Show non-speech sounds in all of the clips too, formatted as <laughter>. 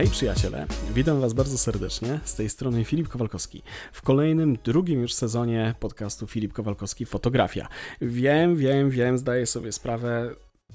Hej przyjaciele, witam Was bardzo serdecznie. Z tej strony Filip Kowalkowski. W kolejnym, drugim już sezonie podcastu Filip Kowalkowski Fotografia. Wiem, wiem, wiem, zdaję sobie sprawę,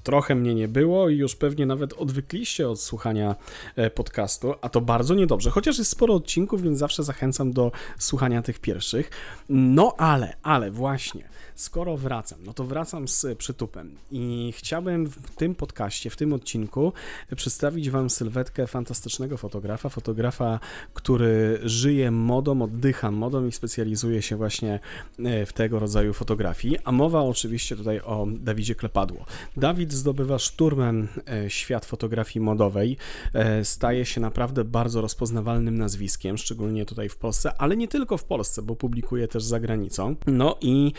trochę mnie nie było i już pewnie nawet odwykliście od słuchania e, podcastu, a to bardzo niedobrze, chociaż jest sporo odcinków, więc zawsze zachęcam do słuchania tych pierwszych. No ale, ale właśnie, skoro wracam, no to wracam z przytupem i chciałbym w tym podcaście, w tym odcinku przedstawić Wam sylwetkę fantastycznego fotografa, fotografa, który żyje modą, oddycha modą i specjalizuje się właśnie e, w tego rodzaju fotografii, a mowa oczywiście tutaj o Dawidzie Klepadło. Dawid zdobywa szturmem e, świat fotografii modowej, e, staje się naprawdę bardzo rozpoznawalnym nazwiskiem, szczególnie tutaj w Polsce, ale nie tylko w Polsce, bo publikuje też za granicą. No i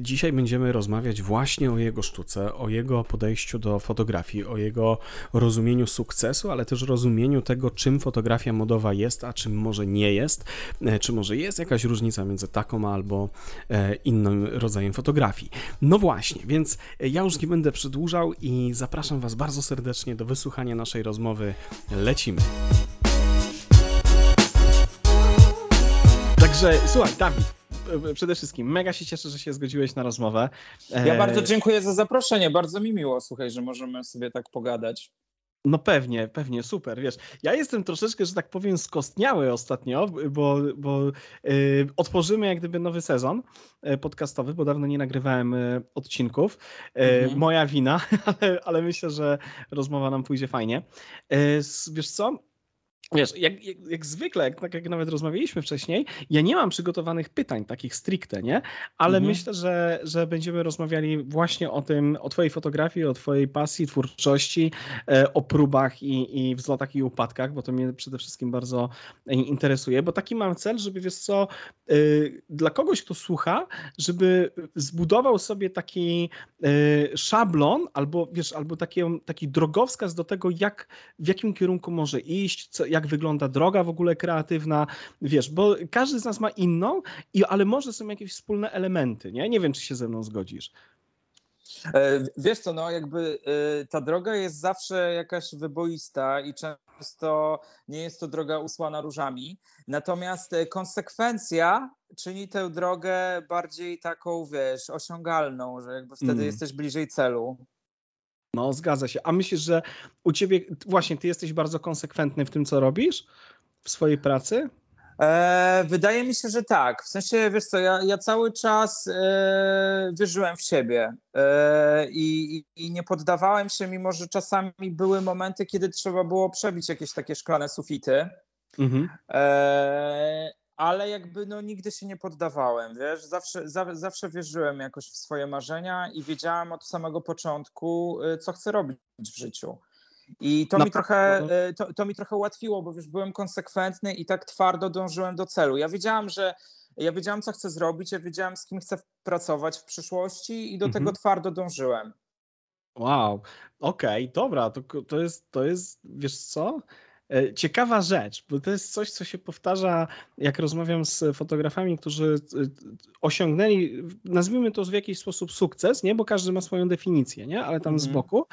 dzisiaj będziemy rozmawiać właśnie o jego sztuce, o jego podejściu do fotografii, o jego rozumieniu sukcesu, ale też rozumieniu tego, czym fotografia modowa jest, a czym może nie jest, e, czy może jest jakaś różnica między taką albo e, innym rodzajem fotografii. No właśnie, więc ja już nie będę przedłużał i zapraszam Was bardzo serdecznie do wysłuchania naszej rozmowy. Lecimy. Także słuchaj, Dawid, przede wszystkim mega się cieszę, że się zgodziłeś na rozmowę. Ja bardzo dziękuję za zaproszenie, bardzo mi miło, słuchaj, że możemy sobie tak pogadać. No pewnie, pewnie, super, wiesz, ja jestem troszeczkę, że tak powiem, skostniały ostatnio, bo, bo yy, otworzymy jak gdyby nowy sezon y, podcastowy, bo dawno nie nagrywałem y, odcinków. Y, mhm. Moja wina, <laughs> ale, ale myślę, że rozmowa nam pójdzie fajnie. Wiesz co, Wiesz, jak, jak, jak, zwykle, jak, tak jak nawet rozmawialiśmy wcześniej, ja nie mam przygotowanych pytań takich stricte, nie? Ale mhm. myślę, że, że będziemy rozmawiali właśnie o tym, o twojej fotografii, o twojej pasji, twórczości, e, o próbach i, i wzlotach i upadkach, bo to mnie przede wszystkim bardzo interesuje, bo taki mam cel, żeby, wiesz co, e, dla kogoś, kto słucha, żeby zbudował sobie taki e, szablon albo, wiesz, albo taki, taki drogowskaz do tego, jak, w jakim kierunku może iść, co, jak jak wygląda droga w ogóle kreatywna, wiesz, bo każdy z nas ma inną, i, ale może są jakieś wspólne elementy, nie? Nie wiem, czy się ze mną zgodzisz. E, wiesz co, no jakby e, ta droga jest zawsze jakaś wyboista i często nie jest to droga usłana różami, natomiast e, konsekwencja czyni tę drogę bardziej taką, wiesz, osiągalną, że jakby wtedy mm. jesteś bliżej celu. No, zgadza się. A myślisz, że u ciebie właśnie ty jesteś bardzo konsekwentny w tym, co robisz w swojej pracy? E, wydaje mi się, że tak. W sensie, wiesz co, ja, ja cały czas e, wierzyłem w siebie e, i, i, nie poddawałem się, mimo że czasami były momenty, kiedy trzeba było przebić jakieś takie szklane sufity. Mhm. Ale jakby no nigdy się nie poddawałem, wiesz, zawsze, za, zawsze wierzyłem jakoś w swoje marzenia i wiedziałem od samego początku, y, co chcę robić w życiu. I to, mi trochę, y, to, to mi trochę ułatwiło, bo już byłem konsekwentny i tak twardo dążyłem do celu. Ja wiedziałem, że ja wiedziałem, co chcę zrobić, ja wiedziałem, z kim chcę pracować w przyszłości i do mhm. tego twardo dążyłem. Wow, okej, okay, dobra, to, to, jest, to jest, wiesz co? E, ciekawa rzecz, bo to jest coś, co się powtarza, jak rozmawiam z fotografami, którzy e, osiągnęli, nazwijmy to w jakiś sposób sukces, nie? bo każdy ma swoją definicję, nie? ale tam mm -hmm. z mhm. boku.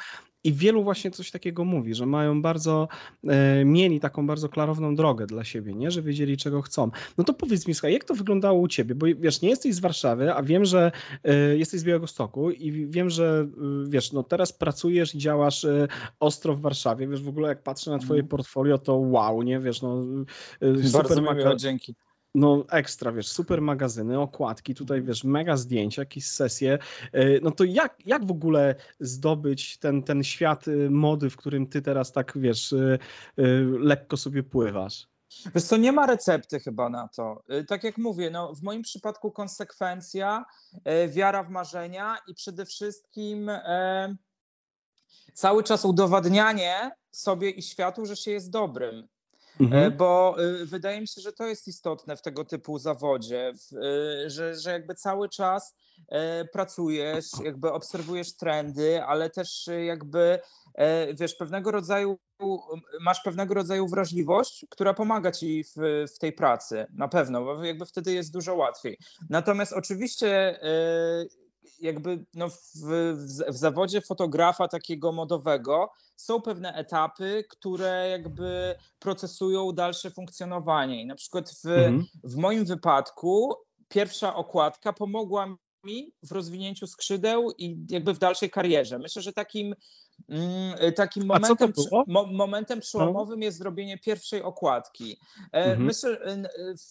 I wielu właśnie coś takiego mówi, że mają bardzo, e, mieli taką bardzo klarowną drogę dla siebie, nie? że wiedzieli czego chcą. No to powiedz mi, słuchaj, jak to wyglądało u ciebie? Bo wiesz, nie jesteś z Warszawy, a wiem, że e, jesteś z Białegostoku i wiem, że e, wiesz, no teraz pracujesz i działasz e, ostro w Warszawie, wiesz, w ogóle jak patrzę na twoje mm. portfolio, to wow, nie? Wiesz, no super Bardzo miło, dzięki. No ekstra, wiesz, super magazyny, okładki, tutaj wiesz, mega zdjęcia, jakieś sesje. E, no to jak, jak w ogóle zdobyć ten, ten świat y, mody, w którym ty teraz tak, wiesz, y, lekko sobie pływasz? Wiesz co, nie ma recepty chyba na to. Tak jak mówię, no, w moim przypadku konsekwencja, wiara w marzenia i przede wszystkim e, cały czas udowadnianie sobie i światu, że się jest dobrym. Mhm. E, bo y, wydaje mi się, że to jest istotne w tego typu zawodzie, y, że, że jakby cały czas e, pracujesz, jakby obserwujesz trendy, ale też jakby e, wiesz, pewnego rodzaju, masz pewnego rodzaju wrażliwość, która pomaga ci w, w tej pracy, na pewno, bo jakby wtedy jest dużo łatwiej. Natomiast oczywiście jakby no w, w, zawodzie fotografa takiego modowego są pewne etapy, które jakby procesują dalsze funkcjonowanie. I na przykład w, mhm. w moim wypadku pierwsza okładka pomogła mi w rozwinięciu skrzydeł i jakby w dalszej karierze. Myślę, że takim, mm, takim momentem, mo, momentem przełomowym no. jest zrobienie pierwszej okładki. E, mhm. Myślę,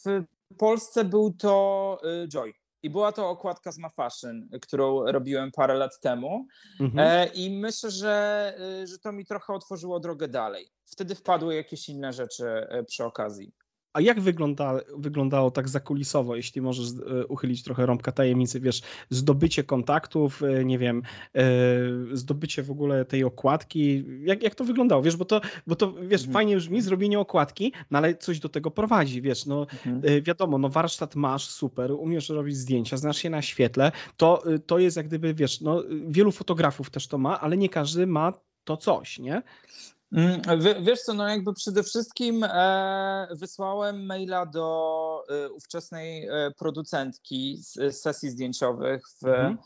w Polsce był to y, Joy. I była to okładka z Ma Fashion, którą robiłem parę lat temu. Mhm. E, I myślę, że, y, że to mi trochę otworzyło drogę dalej. Wtedy wpadły jakieś inne rzeczy e, przy okazji. A jak wygląda, wyglądało tak zakulisowo, jeśli możesz e, uchylić trochę rąbka tajemnicy, wiesz, zdobycie kontaktów, e, nie wiem, e, zdobycie w ogóle tej okładki, jak, jak to wyglądało, wiesz, bo to, bo to wiesz, mhm. fajnie brzmi zrobienie okładki, no ale coś do tego prowadzi, wiesz, no mhm. wiadomo, no warsztat masz, super, umiesz robić zdjęcia, znasz się na świetle, to, to jest jak gdyby, wiesz, no wielu fotografów też to ma, ale nie każdy ma to coś, nie? Mm, wiesz co, no jakby przede wszystkim e, wysłałem maila do e, ówczesnej e, producentki z sesji zdjęciowych w, mhm.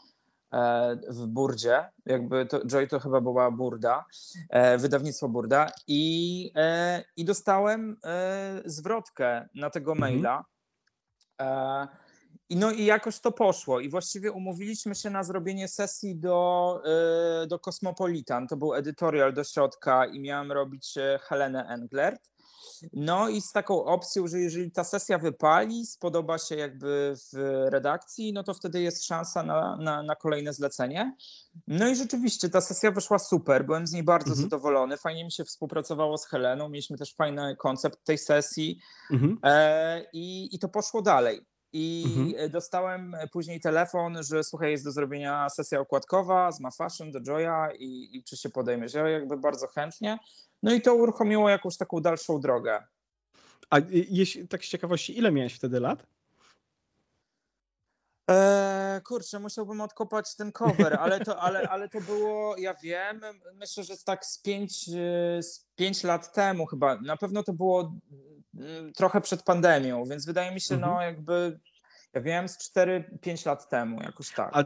w Burdzie, jakby to, Joy to chyba była Burda, wydawnictwo Burda i, i dostałem zwrotkę na tego mhm. maila. Mhm. I no i jakoś to poszło i właściwie umówiliśmy się na zrobienie sesji do, y, do Cosmopolitan. To był edytorial do środka i miałem robić y, Helenę Englert. No i z taką opcją, że jeżeli ta sesja wypali, spodoba się jakby w redakcji, no to wtedy jest szansa na, na, na kolejne zlecenie. No i rzeczywiście ta sesja wyszła super, byłem z niej bardzo mhm. zadowolony, fajnie mi się współpracowało z Heleną, mieliśmy też fajny koncept tej sesji mhm. e, i, i to poszło dalej. I mhm. dostałem później telefon, że słuchaj, jest do zrobienia sesja okładkowa z Ma Fashion do Joya i, i czy się podejmiesz? Ja jakby bardzo chętnie. No i to uruchomiło jakąś taką dalszą drogę. A jeśli, tak z ciekawości, ile miałeś wtedy lat? Eee, kurczę, musiałbym odkopać ten cover, ale to, ale, ale to było, ja wiem, myślę, że tak z pięć, z pięć lat temu chyba. Na pewno to było Mm, trochę przed pandemią, więc wydaje mi się, no, mhm. no jakby, ja wiem, z 4-5 lat temu, jakoś tak. A,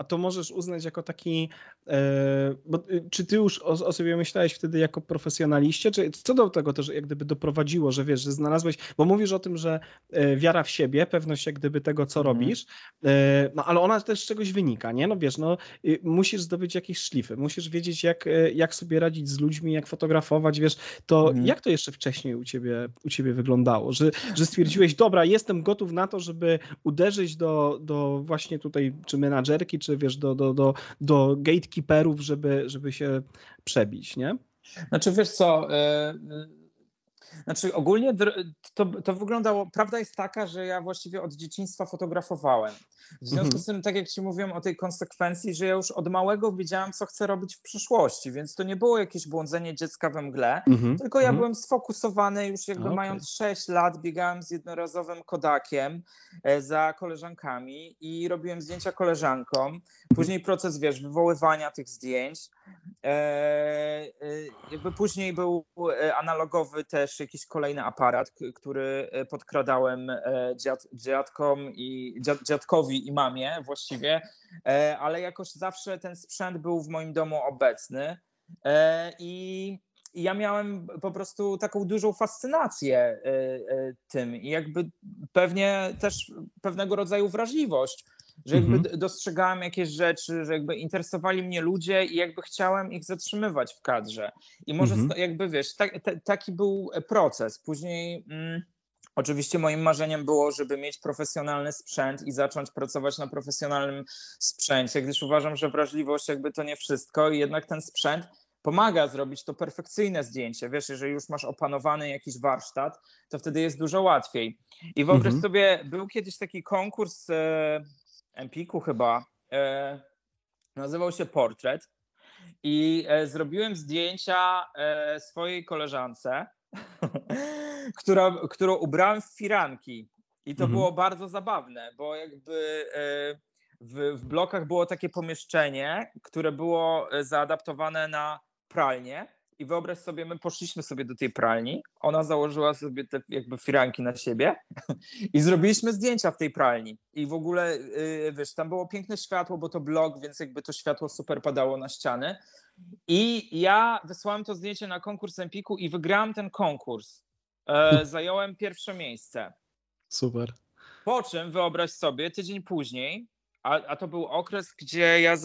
a to możesz uznać jako taki E, bo, y, czy ty już o, o, sobie myślałeś wtedy jako profesjonaliście, czy co do tego też jak gdyby doprowadziło, że wiesz, że znalazłeś, bo mówisz o tym, że e, wiara w siebie, pewność jak gdyby tego, co mm. robisz, e, no ale ona też z czegoś wynika, nie? No wiesz, no y, musisz zdobyć jakieś szlify, musisz wiedzieć jak, jak sobie radzić z ludźmi, jak fotografować, wiesz, to mm. jak to jeszcze wcześniej u ciebie, u ciebie wyglądało, że, że stwierdziłeś, dobra, jestem gotów na to, żeby uderzyć do, do właśnie tutaj, czy menadżerki, czy wiesz, do, do, do, do gatekeeper gatekeeperów, żeby, żeby się przebić, nie? Znaczy wiesz co, e, znaczy ogólnie to, to wyglądało, prawda jest taka, że ja właściwie od dzieciństwa fotografowałem. W związku mhm. z tym, tak jak ci mówiłem o tej konsekwencji, że ja już od małego wiedziałem, co chcę robić w przyszłości, więc to nie było jakieś błądzenie dziecka we mgle, mhm. tylko ja mhm. byłem sfokusowany już jakby okay. mając 6 lat, biegałem z jednorazowym Kodakiem e, za koleżankami i robiłem zdjęcia koleżankom. Później proces, wiesz, wywoływania tych zdjęć. E, e, jakby później był analogowy też jakiś kolejny aparat, który podkradałem dziad, dziadkom i dziad, dziadkowi i mamie właściwie, e, ale jakoś zawsze ten sprzęt był w moim domu obecny e, i ja miałem po prostu taką dużą fascynację e, tym i jakby pewnie też pewnego rodzaju wrażliwość, że jakby mhm. dostrzegałem jakieś rzeczy, że jakby interesowali mnie ludzie i jakby chciałem ich zatrzymywać w kadrze. I może mhm. jakby wiesz, tak, taki był proces. Później. Mm, Oczywiście moim marzeniem było, żeby mieć profesjonalny sprzęt i zacząć pracować na profesjonalnym sprzęcie, gdyż uważam, że wrażliwość jakby to nie wszystko i jednak ten sprzęt pomaga zrobić to perfekcyjne zdjęcie. Wiesz, jeżeli już masz opanowany jakiś warsztat, to wtedy jest dużo łatwiej. I wyobraź mhm. sobie, był kiedyś taki konkurs e, Empiku chyba, e, nazywał się Portret i e, zrobiłem zdjęcia e, swojej koleżance <laughs> która, którą ubrałem w firanki. I to mhm. było bardzo zabawne, bo jakby e, w, w blokach było takie pomieszczenie, które było e, zaadaptowane na pralnię i wyobraź sobie, my poszliśmy sobie do tej pralni, ona założyła sobie te jakby firanki na siebie <laughs> i zrobiliśmy zdjęcia w tej pralni. I w ogóle, yy, wiesz, tam było piękne światło, bo to blog, więc jakby to światło super padało na ściany. I ja wysłałem to zdjęcie na konkurs Empiku i wygrałem ten konkurs. E, <laughs> zająłem pierwsze miejsce. Super. Po czym wyobraź sobie, tydzień później, a, a to był okres, gdzie ja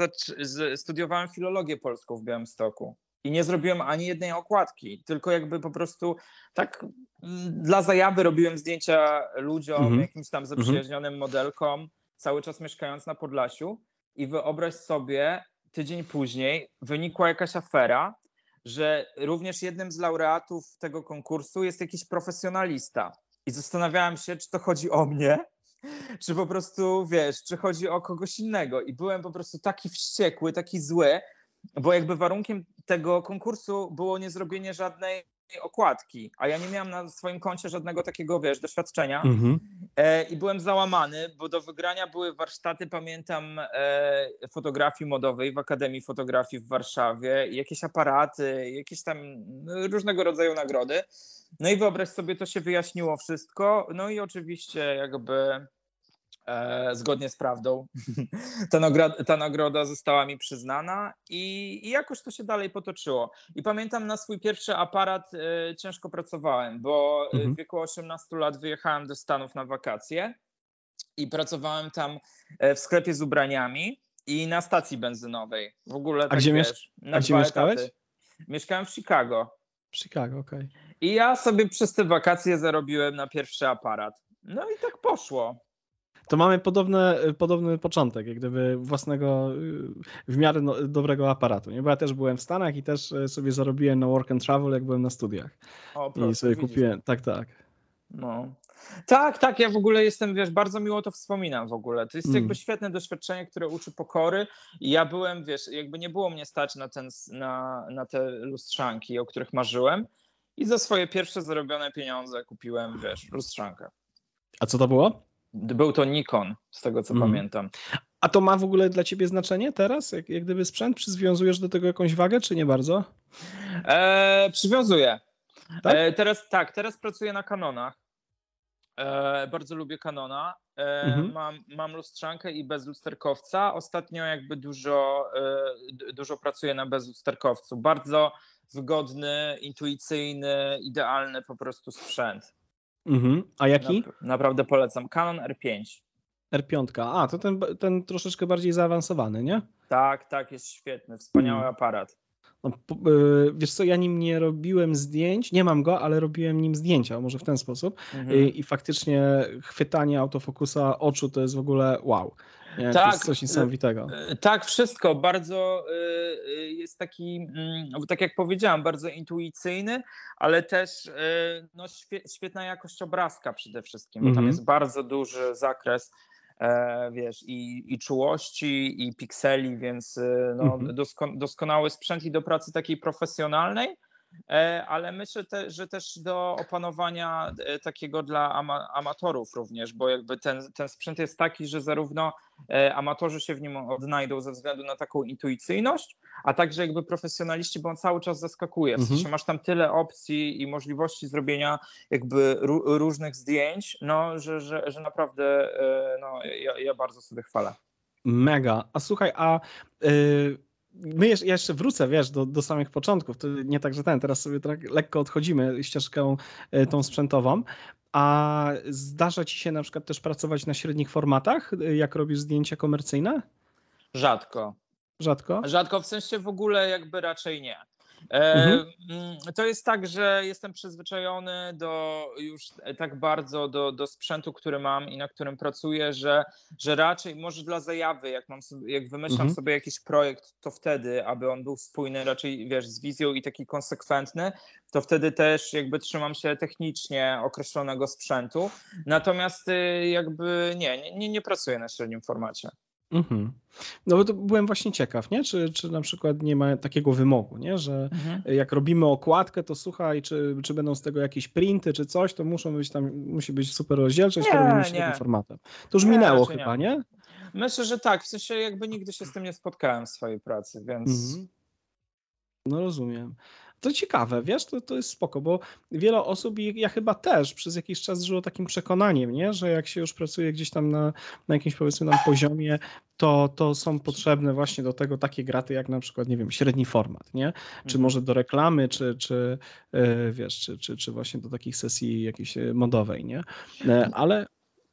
studiowałem filologię polską w Białymstoku i nie zrobiłem ani jednej okładki, tylko jakby po prostu tak mm, dla zajawy robiłem zdjęcia ludziom, mhm. jakimś tam zaprzyjaźnionym modelkom, cały czas mieszkając na Podlasiu. I wyobraź sobie, tydzień później wynikła jakaś afera, że również jednym z laureatów tego konkursu jest jakiś profesjonalista. I zastanawiałem się, czy to chodzi o mnie, <laughs> czy po prostu, wiesz, czy chodzi o kogoś innego. I byłem po prostu taki wściekły, taki zły, bo jakby warunkiem tego konkursu było niezrobienie żadnej okładki, a ja nie miałem na swoim koncie żadnego takiego, wiesz, doświadczenia mhm. e, i byłem załamany, bo do wygrania były warsztaty, pamiętam, e, fotografii modowej w Akademii Fotografii w Warszawie, jakieś aparaty, jakieś tam no, różnego rodzaju nagrody. No i wyobraź sobie, to się wyjaśniło wszystko, no i oczywiście jakby zgodnie z prawdą. <laughs> ta, nagroda, ta nagroda została mi przyznana i, i, jakoś to się dalej potoczyło. I pamiętam na swój pierwszy aparat e, ciężko pracowałem, bo mhm. w wieku 18 lat wyjechałem do Stanów na wakacje i pracowałem tam e, w sklepie z ubraniami i na stacji benzynowej. W ogóle A tak, gdzie, wiesz, a gdzie mieszkałeś? Mieszkałem w Chicago. W Chicago, okej. Okay. I ja sobie przez te wakacje zarobiłem na pierwszy aparat. No i tak poszło to mamy podobne, podobny początek, jak gdyby własnego y, w miarę no, dobrego aparatu. Nie? Bo ja też byłem w Stanach i też e, sobie zarobiłem na work and travel, jak byłem na studiach. O, proszę, I sobie widzisz. kupiłem, tak, tak. No. Tak, tak, ja w ogóle jestem, wiesz, bardzo miło to wspominam w ogóle. To jest mm. jakby świetne doświadczenie, które uczy pokory i ja byłem, wiesz, jakby nie było mnie stać na, ten, na, na te lustrzanki, o których marzyłem i za swoje pierwsze zarobione pieniądze kupiłem, wiesz, lustrzankę. A co to było? Był to Nikon, z tego co mm. pamiętam. A to ma w ogóle dla ciebie znaczenie teraz? Jak, jak gdyby sprzęt, przywiązujesz do tego jakąś wagę, czy nie bardzo? E, przywiązuję. Tak? E, teraz tak, teraz pracuję na kanonach. E, bardzo lubię kanona. E, mhm. mam, mam lustrzankę i bez lusterkowca. Ostatnio jakby dużo, e, dużo pracuję na bezlusterkowcu. Bardzo wygodny, intuicyjny, idealny po prostu sprzęt. Mhm. A jaki? naprawdę polecam. Canon R5. R5. A, to ten, ten troszeczkę bardziej zaawansowany, nie? Tak, tak, jest świetny. Wspaniały hmm. aparat. No, y, wiesz co, ja nim nie robiłem zdjęć, nie mam go, ale robiłem nim zdjęcia, może w ten sposób. Mhm. I, I, faktycznie chwytanie autofokusa oczu to jest w ogóle wow. Nie, tak, to jest coś niesamowitego. Y, tak, wszystko. Bardzo y, jest taki, mm, tak jak powiedziałam, bardzo intuicyjny, ale też no, świetna jakość obrazka przede wszystkim, bo tam mhm. jest bardzo duży zakres E, wiesz, i, i czułości, i pikseli, więc e, no, mhm. doskonały sprzęt i do pracy takiej profesjonalnej, E, ale myślę, te, że też do opanowania e, takiego dla ama, amatorów również, bo jakby ten, ten sprzęt jest taki, że zarówno e, amatorzy się w nim odnajdą ze względu na taką intuicyjność, a także jakby profesjonaliści, bo on cały czas zaskakuje. W sensie mhm. masz tam tyle opcji i możliwości zrobienia jakby różnych zdjęć, no, że, że, że naprawdę no, ja, ja bardzo sobie chwalę. Mega. A słuchaj, a yy, my jeszcze, ja jeszcze wrócę, wiesz, do, do samych początków. To nie tak, że ten, teraz sobie tak lekko odchodzimy ścieżką e, tą sprzętową. A zdarza ci się na przykład też pracować na średnich formatach, e, jak robisz zdjęcia komercyjne? Rzadko. Rzadko? Rzadko, w sensie w ogóle jakby raczej nie. Mhm. Mm, to jest tak, że jestem przyzwyczajony do już tak bardzo do, do sprzętu, który mam i na którym pracuję, że, że raczej może dla zajawy, jak mam sobie, jak wymyślam mhm. sobie jakiś projekt, to wtedy, aby on był spójny raczej wiesz, z wizją i taki konsekwentny, to wtedy też jakby trzymam się technicznie określonego sprzętu. Natomiast y, jakby nie, nie, nie pracuję na średnim formacie. Mhm. No bo to byłem właśnie ciekaw, nie? Czy, czy na przykład nie ma takiego wymogu, nie? że mhm. jak robimy okładkę, to słuchaj, czy, czy będą z tego jakieś printy, czy coś, to muszą być tam, musi być super rozdzielczość, to robimy średnim formatem. To już nie, minęło chyba, nie. nie. Myślę, że tak, w sensie jakby nigdy się z tym nie spotkałem w swojej pracy, więc... Mhm. No rozumiem. To ciekawe, wiesz, to, to jest spoko, bo wiele osób i ja chyba też przez jakiś czas żyło takim przekonaniem, nie? że jak się już pracuje gdzieś tam na, na jakimś powiedzmy nam poziomie, to, to są potrzebne właśnie do tego takie graty jak na przykład, nie wiem, średni format, nie? Czy mhm. może do reklamy, czy, czy yy, wiesz, czy, czy, czy właśnie do takich sesji jakiejś modowej, nie? Yy, ale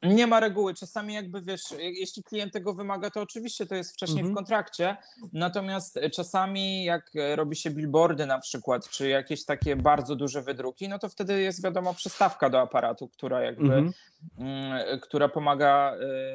nie ma reguły. Czasami jakby wiesz, jeśli klient tego wymaga, to oczywiście to jest wcześniej mhm. w kontrakcie. Natomiast czasami jak robi się billboardy na przykład, czy jakieś takie bardzo duże wydruki, no to wtedy jest wiadomo przystawka do aparatu, która jakby, mhm. Mm, która pomaga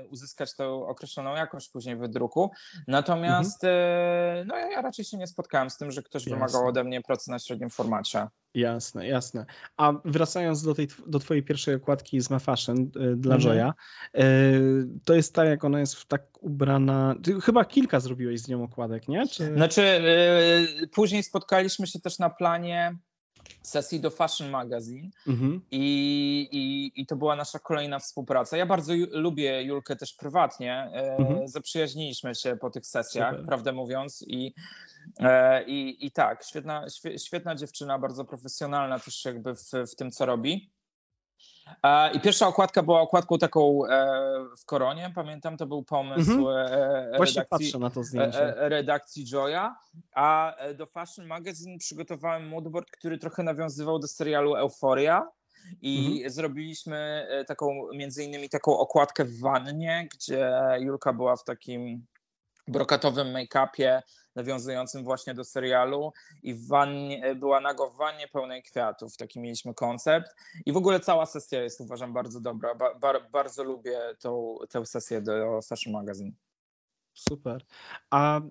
uzyskać tą określoną jakość później wydruku. Natomiast mhm. No ja raczej się nie spotkałem z tym, że ktoś Jasne. wymagał ode mnie pracy na średnim formacie. Jasne, jasne. A wracając do, tej, do twojej pierwszej okładki z Ma Fashion y, dla mhm. Joya, y, to jest tak, jak ona jest tak ubrana. Ty chyba kilka zrobiłeś z nią okładek, nie? Czy... Znaczy, y, później spotkaliśmy się też na planie sesji do Fashion Magazine mhm. I, i, i to była nasza kolejna współpraca. Ja bardzo ju, lubię Julkę też prywatnie. E, mhm. Zaprzyjaźniliśmy się po tych sesjach, Super. prawdę mówiąc i E, I, i tak, świetna, świetna dziewczyna, bardzo profesjonalna też jakby w, w tym, co robi. E, I pierwsza okładka była okładką taką e, w koronie, pamiętam, to był pomysł mhm. redakcji, na to redakcji Joya, a do Fashion Magazine przygotowałem moodboard, który trochę nawiązywał do serialu Euphoria. I mhm. zrobiliśmy taką, między innymi taką okładkę w wannie, gdzie Julka była w takim brokatowym make-upie, nawiązującym właśnie do serialu i w wannie, była nago w wannie pełnej kwiatów. Taki mieliśmy koncept i w ogóle cała sesja jest uważam bardzo dobra. Ba, bar, bardzo lubię tą, tę sesję do Fashion Magazine. Super. A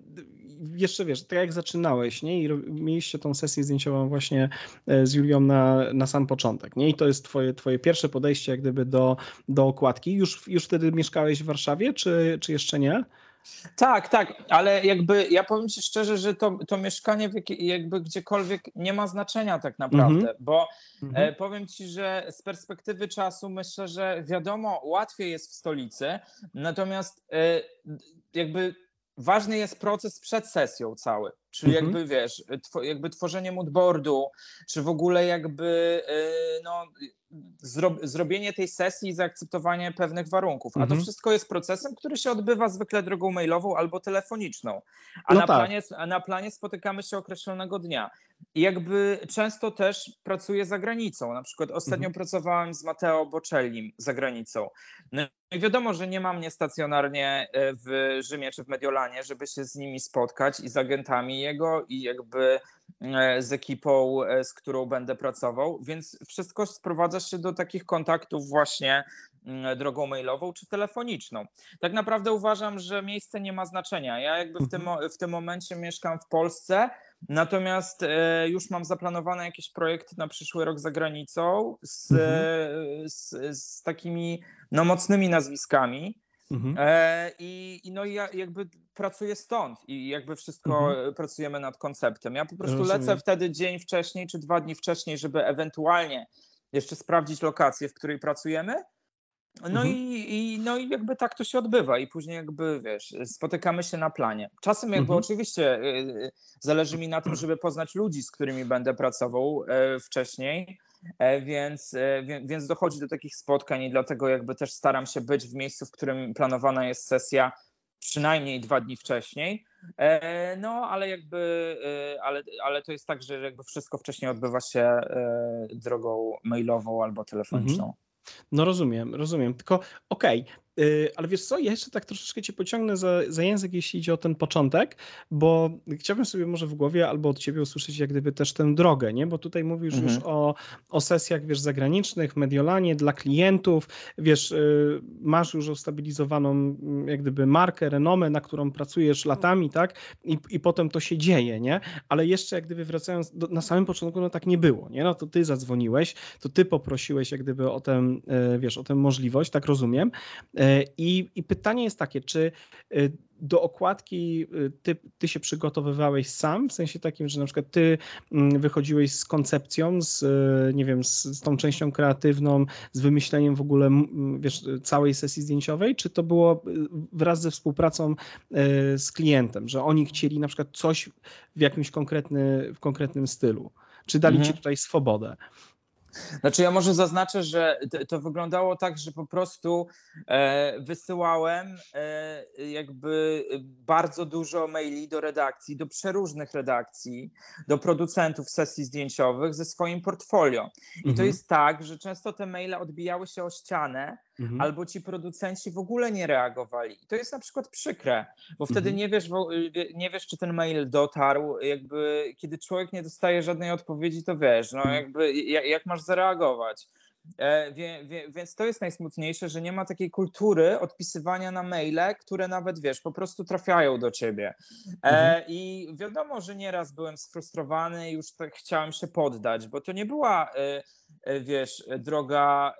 jeszcze wiesz, tak jak zaczynałeś, nie? I mieliście tą sesję zdjęciową właśnie e, z Julią na, na sam początek, nie? I to jest twoje, twoje pierwsze podejście jak gdyby do, do okładki. Już, już wtedy mieszkałeś w Warszawie, czy, czy jeszcze nie? Tak, tak, ale jakby ja powiem Ci szczerze, że to, to mieszkanie jakby gdziekolwiek nie ma znaczenia tak naprawdę, mm -hmm. bo mm -hmm. powiem Ci, że z perspektywy czasu myślę, że wiadomo, łatwiej jest w stolicy, natomiast e, jakby ważny jest proces przed sesją cały. Czyli mhm. jakby wiesz, tw jakby tworzenie moodboardu, czy w ogóle jakby yy, no, zro zrobienie tej sesji i zaakceptowanie pewnych warunków. A mhm. to wszystko jest procesem, który się odbywa zwykle drogą mailową albo telefoniczną. A, no na, tak. planie, a na planie spotykamy się określonego dnia. I jakby często też pracuję za granicą. Na przykład ostatnio mhm. pracowałem z Matteo Bocellim za granicą. No i wiadomo, że nie mam mnie stacjonarnie e, w Rzymie czy w Mediolanie, żeby się z nimi spotkać i z agentami jego i jakby e, z ekipą, e, z którą będę pracował, więc wszystko sprowadza się do takich kontaktów właśnie mm, drogą mailową czy telefoniczną. Tak naprawdę uważam, że miejsce nie ma znaczenia. Ja jakby w tym, mhm. w tym momencie mieszkam w Polsce, Natomiast e, już mam zaplanowane jakieś projekty na przyszły rok za granicą z, mhm. z, z takimi no, mocnymi nazwiskami. Mhm. E, I, I, no ja jakby pracuję stąd i jakby wszystko mhm. pracujemy nad konceptem. Ja po prostu Rozumiem. lecę wtedy dzień wcześniej czy dwa dni wcześniej, żeby ewentualnie jeszcze sprawdzić lokację, w której pracujemy. No, mhm. i, i, no i jakby tak to się odbywa i później jakby wiesz, spotykamy się na planie. Czasem jakby mhm. oczywiście y, zależy mi na tym, żeby poznać ludzi, z którymi będę pracował y, wcześniej, więc, e, więc dochodzi do takich spotkań i dlatego jakby też staram się być w miejscu, w którym planowana jest sesja przynajmniej dwa dni wcześniej. E, no, ale jakby, ale, ale to jest tak, że jakby wszystko wcześniej odbywa się drogą mailową albo telefoniczną. Mhm. No rozumiem, rozumiem. Tylko okej, okay, ale wiesz co, ja jeszcze tak troszeczkę cię pociągnę za, za język, jeśli idzie o ten początek, bo chciałbym sobie może w głowie albo od ciebie usłyszeć jak gdyby też tę drogę, nie? Bo tutaj mówisz mhm. już o, o sesjach, wiesz, zagranicznych, Mediolanie, dla klientów, wiesz, y, masz już ustabilizowaną mm, jak gdyby markę, renomę, na którą pracujesz latami, tak? I, i potem to się dzieje, nie? Ale jeszcze jak gdyby wracając, do, na samym początku no tak nie było, nie? No to ty zadzwoniłeś, to ty poprosiłeś jak gdyby o tę, y, wiesz, o tę możliwość, tak rozumiem, I, I, pytanie jest takie, czy e, do okładki e, ty, ty się przygotowywałeś sam, w sensie takim, że na przykład ty mm, wychodziłeś z koncepcją, z, nie wiem, z, z tą częścią kreatywną, z wymyśleniem w ogóle, wiesz, całej sesji zdjęciowej, czy to było wraz ze współpracą z klientem, że oni chcieli na przykład coś w jakimś konkretny, w konkretnym stylu? czy dali mhm. ci tutaj swobodę? Znaczy, ja może zaznaczę, że to wyglądało tak, że po prostu e, wysyłałem e, jakby bardzo dużo maili do redakcji, do przeróżnych redakcji, do producentów sesji zdjęciowych ze swoim portfolio. I mhm. to jest tak, że często te maile odbijały się o ścianę, mhm. albo ci producenci w ogóle nie reagowali. I to jest na przykład przykre, bo wtedy mhm. nie, wiesz, nie wiesz, czy ten mail dotarł. Jakby, kiedy człowiek nie dostaje żadnej odpowiedzi, to wiesz, no mhm. jakby jak, jak masz zareagować. E, wie, wie, więc to jest najsmutniejsze, że nie ma takiej kultury odpisywania na maile, które nawet wiesz, po prostu trafiają do ciebie. E, mhm. I wiadomo, że nieraz byłem sfrustrowany i już tak chciałem się poddać, bo to nie była. E, wiesz, droga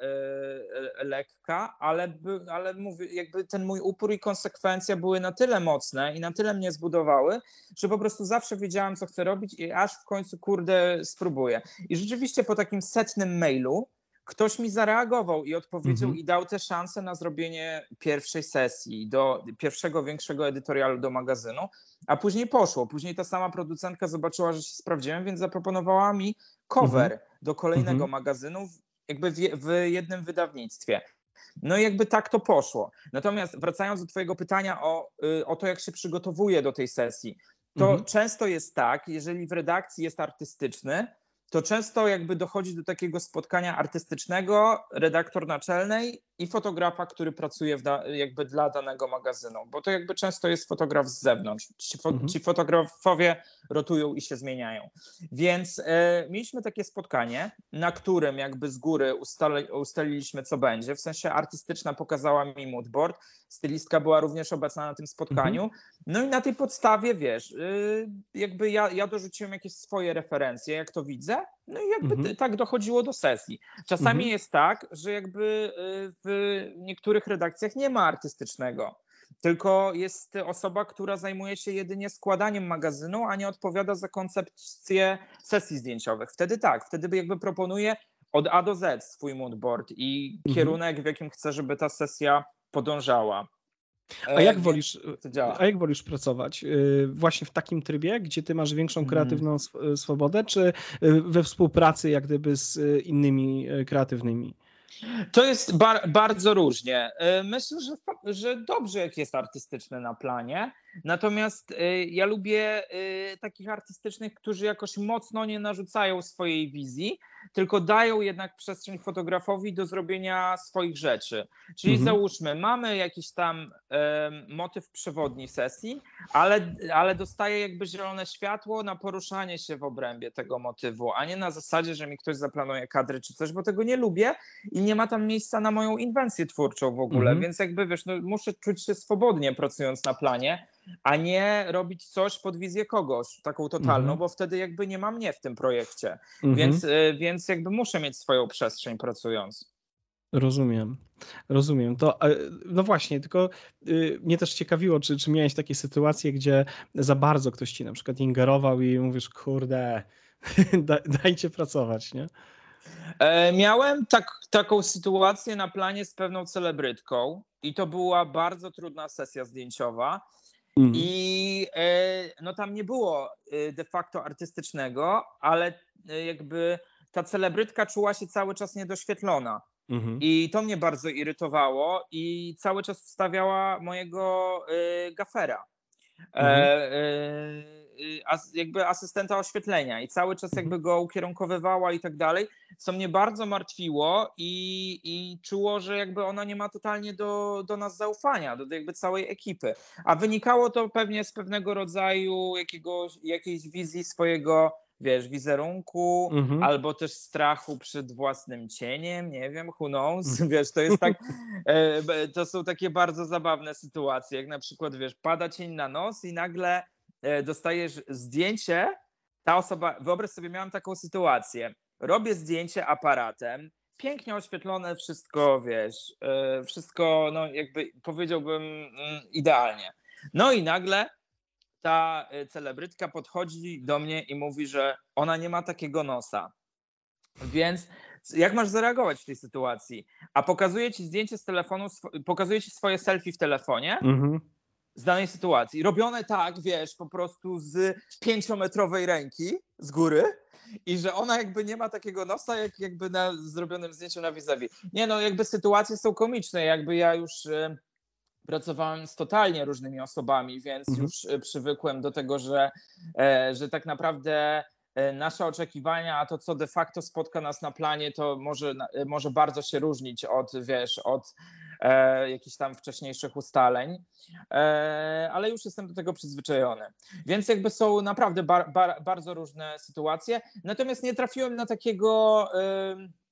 lekka, ale, ale mówię, jakby ten mój upór i konsekwencja były na tyle mocne i na tyle mnie zbudowały, że po prostu zawsze wiedziałem, co chcę robić i aż w końcu, kurde, spróbuję. I rzeczywiście po takim setnym mailu, ktoś mi zareagował i odpowiedział mhm. i dał tę szansę na zrobienie pierwszej sesji, do pierwszego większego edytorialu do magazynu, a później poszło. Później ta sama producentka zobaczyła, że się sprawdziłem, więc zaproponowała mi cover mhm. do kolejnego mhm. magazynu, jakby w, w jednym wydawnictwie. No i jakby tak to poszło. Natomiast wracając do Twojego pytania o, y, o to, jak się przygotowuje do tej sesji, to mhm. często jest tak, jeżeli w redakcji jest artystyczny, to często jakby dochodzi do takiego spotkania artystycznego, redaktor naczelnej i fotografa, który pracuje da, jakby dla danego magazynu, bo to jakby często jest fotograf z zewnątrz. Ci, fo, mhm. ci fotografowie rotują i się zmieniają. Więc e, mieliśmy takie spotkanie, na którym jakby z góry ustali, ustaliliśmy, co będzie. W sensie artystyczna pokazała mi moodboard, stylistka była również obecna na tym spotkaniu. Mhm. No i na tej podstawie, wiesz, y, jakby ja, ja dorzuciłem jakieś swoje referencje, jak to widzę, no i jakby mhm. tak dochodziło do sesji. Czasami mhm. jest tak, że jakby y, w niektórych redakcjach nie ma artystycznego, tylko jest osoba, która zajmuje się jedynie składaniem magazynu, a nie odpowiada za koncepcję sesji zdjęciowych. Wtedy tak, wtedy jakby proponuje od A do Z swój moodboard i mhm. kierunek, w jakim chce, żeby ta sesja podążała. A jak, e, wolisz, a jak wolisz pracować? E, właśnie w takim trybie, gdzie ty masz większą mhm. kreatywną swobodę, czy we współpracy jak gdyby z innymi e, kreatywnymi? To jest bar bardzo różnie. Myślę, że, że dobrze, jak jest artystyczny na planie. Natomiast ja lubię takich artystycznych, którzy jakoś mocno nie narzucają swojej wizji, tylko dają jednak przestrzeń fotografowi do zrobienia swoich rzeczy. Czyli mhm. załóżmy, mamy jakiś tam motyw przewodni sesji, ale, ale dostaje jakby zielone światło na poruszanie się w obrębie tego motywu, a nie na zasadzie, że mi ktoś zaplanuje kadry czy coś, bo tego nie lubię i nie ma tam miejsca na moją inwencję twórczą w ogóle, mhm. więc jakby wiesz, no, muszę czuć się swobodnie pracując na planie, a nie robić coś pod wizję kogoś, taką totalną, mhm. bo wtedy jakby nie ma mnie w tym projekcie. Mhm. Więc, y, więc jakby muszę mieć swoją przestrzeń pracując. Rozumiem. Rozumiem. To, e, no właśnie, tylko y, mnie też ciekawiło, czy, czy miałeś takie sytuacje, gdzie za bardzo ktoś ci na przykład ingerował i mówisz, kurde, <laughs> dajcie pracować, nie? E, miałem tak, taką sytuację na planie z pewną celebrytką i to była bardzo trudna sesja zdjęciowa. Mhm. I e, no tam nie było e, de facto artystycznego, ale e, jakby ta celebrytka czuła się cały czas niedoświetlona. Mhm. I to mnie bardzo irytowało i cały czas wstawiała mojego gafera. Mhm. E, Y, as, jakby asystenta oświetlenia i cały czas jakby go ukierunkowywała i tak dalej, co mnie bardzo martwiło i, i czuło, że jakby ona nie ma totalnie do, do nas zaufania, do jakby całej ekipy. A wynikało to pewnie z pewnego rodzaju jakiegoś, jakiejś wizji swojego wiesz, wizerunku, mhm. albo też strachu przed własnym cieniem, nie wiem, who knows, mhm. wiesz, to jest tak, <laughs> e, to są takie bardzo zabawne sytuacje, jak na przykład, wiesz, pada cień na nos i nagle dostajesz zdjęcie, ta osoba, wyobraź sobie, miałem taką sytuację, robię zdjęcie aparatem, pięknie oświetlone, wszystko, wiesz, e, wszystko, no jakby powiedziałbym mm, idealnie. No i nagle ta e, celebrytka podchodzi do mnie i mówi, że ona nie ma takiego nosa. Więc jak masz zareagować w tej sytuacji? A pokazuje ci zdjęcie z telefonu, pokazuje ci swoje selfie w telefonie, mhm z danej sytuacji. Robione tak, wiesz, po prostu z pięciometrowej ręki z góry i że ona jakby nie ma takiego nosa, jak jakby na zrobionym zdjęciu na vis-a-vis. Nie no, jakby sytuacje są komiczne, jakby ja już e, pracowałem z totalnie różnymi osobami, więc mhm. już e, przywykłem do tego, że, e, że tak naprawdę nasze oczekiwania, a to co de facto spotka nas na planie, to może, może bardzo się różnić od, wiesz, od e, jakichś tam wcześniejszych ustaleń, e, ale już jestem do tego przyzwyczajony. Więc jakby są naprawdę bar, bar, bardzo różne sytuacje. Natomiast nie trafiłem na takiego. E,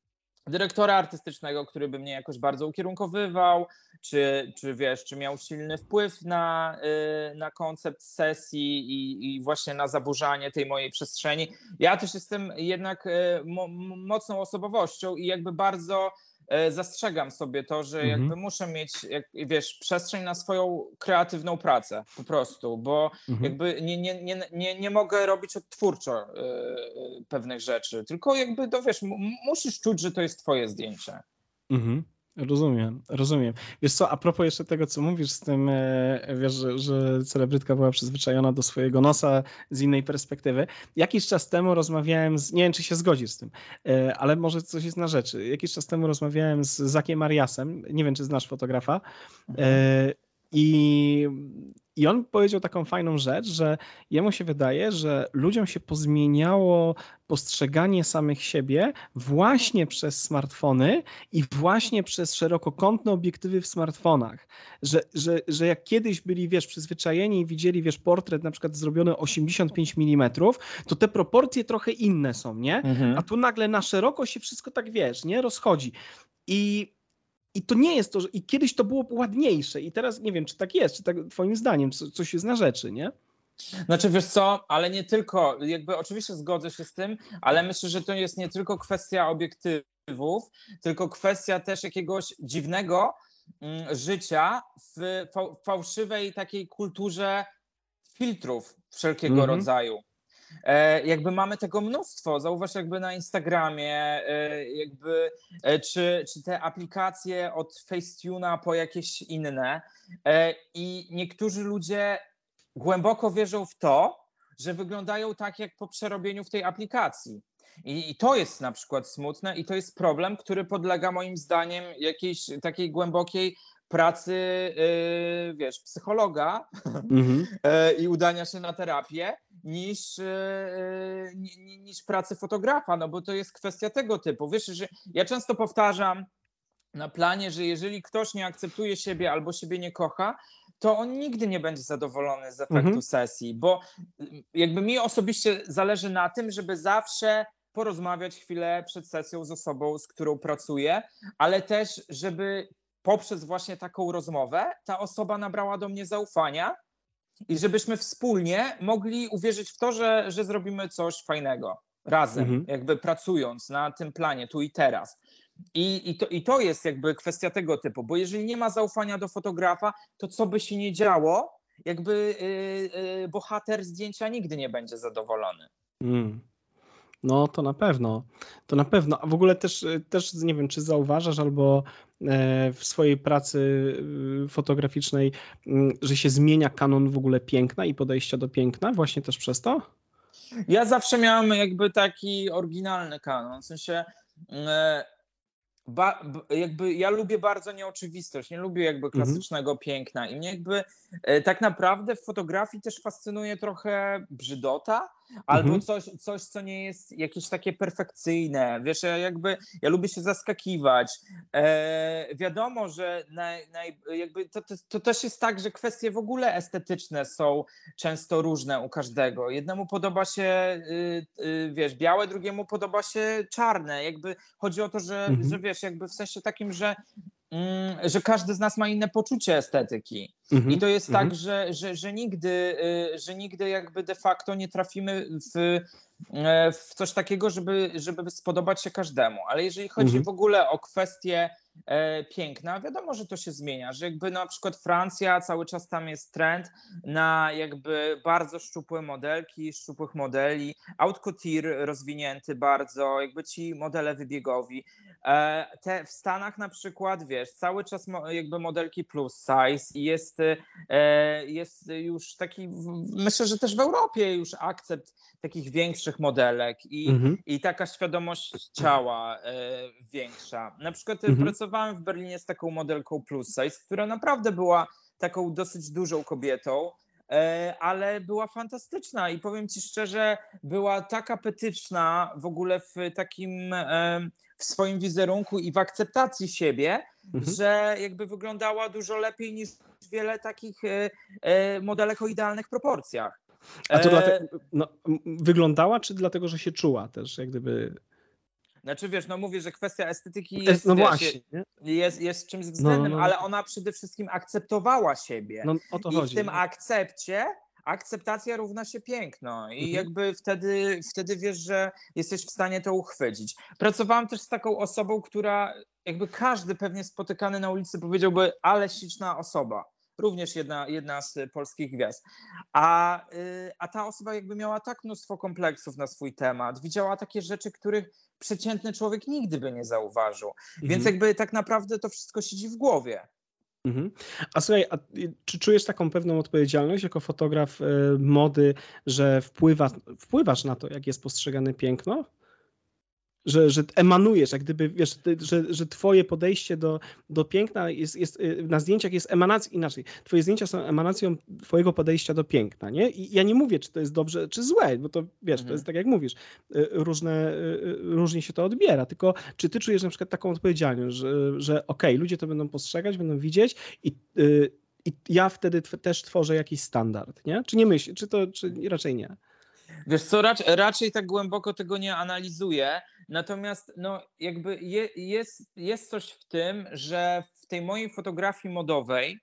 dyrektora artystycznego, który by mnie jakoś bardzo ukierunkowywał, czy, czy wiesz, czy miał silny wpływ na, y, na koncept sesji i, i właśnie na zaburzanie tej mojej przestrzeni. Ja też jestem jednak y, mo, mocną osobowością i jakby bardzo zastrzegam sobie to, że mhm. jakby muszę mieć, jak, wiesz, przestrzeń na swoją kreatywną pracę po prostu, bo mhm. jakby nie, nie, nie, nie, nie mogę robić odtwórczo yy, pewnych rzeczy, tylko jakby, to wiesz, musisz czuć, że to jest twoje zdjęcie. Mhm. Rozumiem, rozumiem. Wiesz co, a propos jeszcze tego, co mówisz z tym, e, wiesz, że, że celebrytka była przyzwyczajona do swojego nosa z innej perspektywy. Jakiś czas temu rozmawiałem z, nie wiem, czy się zgodzisz z tym, e, ale może coś jest na rzeczy. Jakiś czas temu rozmawiałem z Zakiem Mariasem, nie wiem, czy znasz fotografa, mhm. I i on powiedział taką fajną rzecz, że jemu się wydaje, że ludziom się pozmieniało postrzeganie samych siebie właśnie przez smartfony i właśnie przez szerokokątne obiektywy w smartfonach. Że, że, że jak kiedyś byli, wiesz, przyzwyczajeni i widzieli, wiesz, portret na przykład zrobiony 85 mm, to te proporcje trochę inne są, nie? Mhm. A tu nagle na szeroko się wszystko tak, wiesz, nie? Rozchodzi. I i to nie jest to, że i kiedyś to było ładniejsze i teraz nie wiem, czy tak jest, czy tak twoim zdaniem coś jest na rzeczy, nie? Znaczy wiesz co, ale nie tylko, jakby oczywiście zgodzę się z tym, ale myślę, że to jest nie tylko kwestia obiektywów, tylko kwestia też jakiegoś dziwnego mm, życia w fałszywej takiej kulturze filtrów wszelkiego mm -hmm. rodzaju. E, jakby mamy tego mnóstwo. Zauważ jakby na Instagramie, e, jakby e, czy, czy te aplikacje od Facetune'a po jakieś inne. I niektórzy ludzie głęboko wierzą w to, że wyglądają tak jak po przerobieniu w tej aplikacji. I, I, to jest na przykład smutne i to jest problem, który podlega moim zdaniem jakiejś takiej głębokiej pracy, yy, wiesz, psychologa mm-hmm. <laughs> i udania się na terapię, niż, yy, niż pracy fotografa, no bo to jest kwestia tego typu. Wiesz, że ja często powtarzam na planie, że jeżeli ktoś nie akceptuje siebie albo siebie nie kocha, to on nigdy nie będzie zadowolony z efektu mm-hmm. sesji, bo jakby mi osobiście zależy na tym, żeby zawsze porozmawiać chwilę przed sesją z osobą, z którą pracuję, ale też, żeby poprzez właśnie taką rozmowę ta osoba nabrała do mnie zaufania i żebyśmy wspólnie mogli uwierzyć w to, że, że zrobimy coś fajnego razem, mhm. jakby pracując na tym planie tu i teraz. I, i, to, I to jest jakby kwestia tego typu, bo jeżeli nie ma zaufania do fotografa, to co by się nie działo, jakby yy, yy, bohater zdjęcia nigdy nie będzie zadowolony. Mm. No to na pewno, to na pewno. A w ogóle też, też nie wiem, czy zauważasz albo e, w swojej pracy y, fotograficznej, mm, że się zmienia kanon w ogóle piękna i podejścia do piękna właśnie też przez to? Ja zawsze miałem jakby taki oryginalny kanon, w sensie e, Ba, jakby ja lubię bardzo nieoczywistość, nie lubię jakby mhm. klasycznego mhm. piękna i mnie jakby e, tak naprawdę w fotografii też fascynuje trochę brzydota, albo mhm. coś, coś, co nie jest jakieś takie perfekcyjne. Wiesz, ja jakby ja lubię się zaskakiwać. E, wiadomo, że naj, naj, jakby to, to, to, też jest tak, że kwestie w ogóle estetyczne są często różne u każdego. Jednemu podoba się, y, y, wiesz, białe, drugiemu podoba się czarne. Jakby chodzi o to, że, mhm. że wiesz, jakby w sensie takim, że że każdy z nas ma inne poczucie estetyki. Mm -hmm, I to jest mm -hmm. tak, mhm. że, że, że, nigdy, y, że nigdy jakby de facto nie trafimy w, e, w coś takiego, żeby, żeby spodobać się każdemu. Ale jeżeli chodzi mm -hmm. w ogóle o kwestie piękna, wiadomo, że to się zmienia, że jakby na przykład Francja, cały czas tam jest trend na jakby bardzo szczupłe modelki, szczupłych modeli, haute couture rozwinięty bardzo, jakby ci modele wybiegowi. E, te w Stanach na przykład, wiesz, cały czas jakby modelki plus size i jest, e, jest już taki, myślę, że też w Europie już akcept takich większych modelek i, mhm. i taka świadomość ciała e, większa. Na przykład mhm. Pracowałem w Berlinie z taką modelką plus size, która naprawdę była taką dosyć dużą kobietą, ale była fantastyczna i powiem ci szczerze, była tak apetyczna w ogóle w takim w swoim wizerunku i w akceptacji siebie, mhm. że jakby wyglądała dużo lepiej niż wiele takich e, e, modelek o idealnych proporcjach. A to dlatego, e, no, wyglądała, czy dlatego, że się czuła też, jak gdyby... Znaczy wiesz, no mówię, że kwestia estetyki jest, no właśnie, jest, jest czymś względnym, no, no. ale ona przede wszystkim akceptowała siebie. No, o to I chodzi, w tym akcepcie akceptacja równa się piękno i mhm. jakby wtedy, wtedy wiesz, że jesteś w stanie to uchwycić. Pracowałam też z taką osobą, która jakby każdy pewnie spotykany na ulicy powiedziałby, ale śliczna osoba. Również jedna, jedna z polskich gwiazd. A, y, a ta osoba jakby miała tak mnóstwo kompleksów na swój temat. Widziała takie rzeczy, których przeciętny człowiek nigdy by nie zauważył. Mhm. Więc jakby tak naprawdę to wszystko siedzi w głowie. Mhm. A słuchaj, a czy czujesz taką pewną odpowiedzialność jako fotograf y, mody, że wpływa, wpływasz na to, jak jest postrzegane piękno? Że, że emanujesz, jak gdyby, wiesz, że, że twoje podejście do, do piękna jest, jest, y, na zdjęciach jest emanacja, inaczej, twoje zdjęcia są emanacją twojego podejścia do piękna, nie? I ja nie mówię, czy to jest dobrze, czy złe, bo to, wiesz, mhm. to jest tak jak mówisz, y, różne, y, różnie się to odbiera, tylko czy ty czujesz na przykład taką odpowiedzialność, że, że okej, okay, ludzie to będą postrzegać, będą widzieć i i ja wtedy też tworzę jakiś standard, nie? Czy nie myślisz, czy to, czy raczej nie? Wiesz co, raczej, raczej tak głęboko tego nie analizuję, natomiast no jakby je, jest, jest coś w tym, że w tej mojej fotografii modowej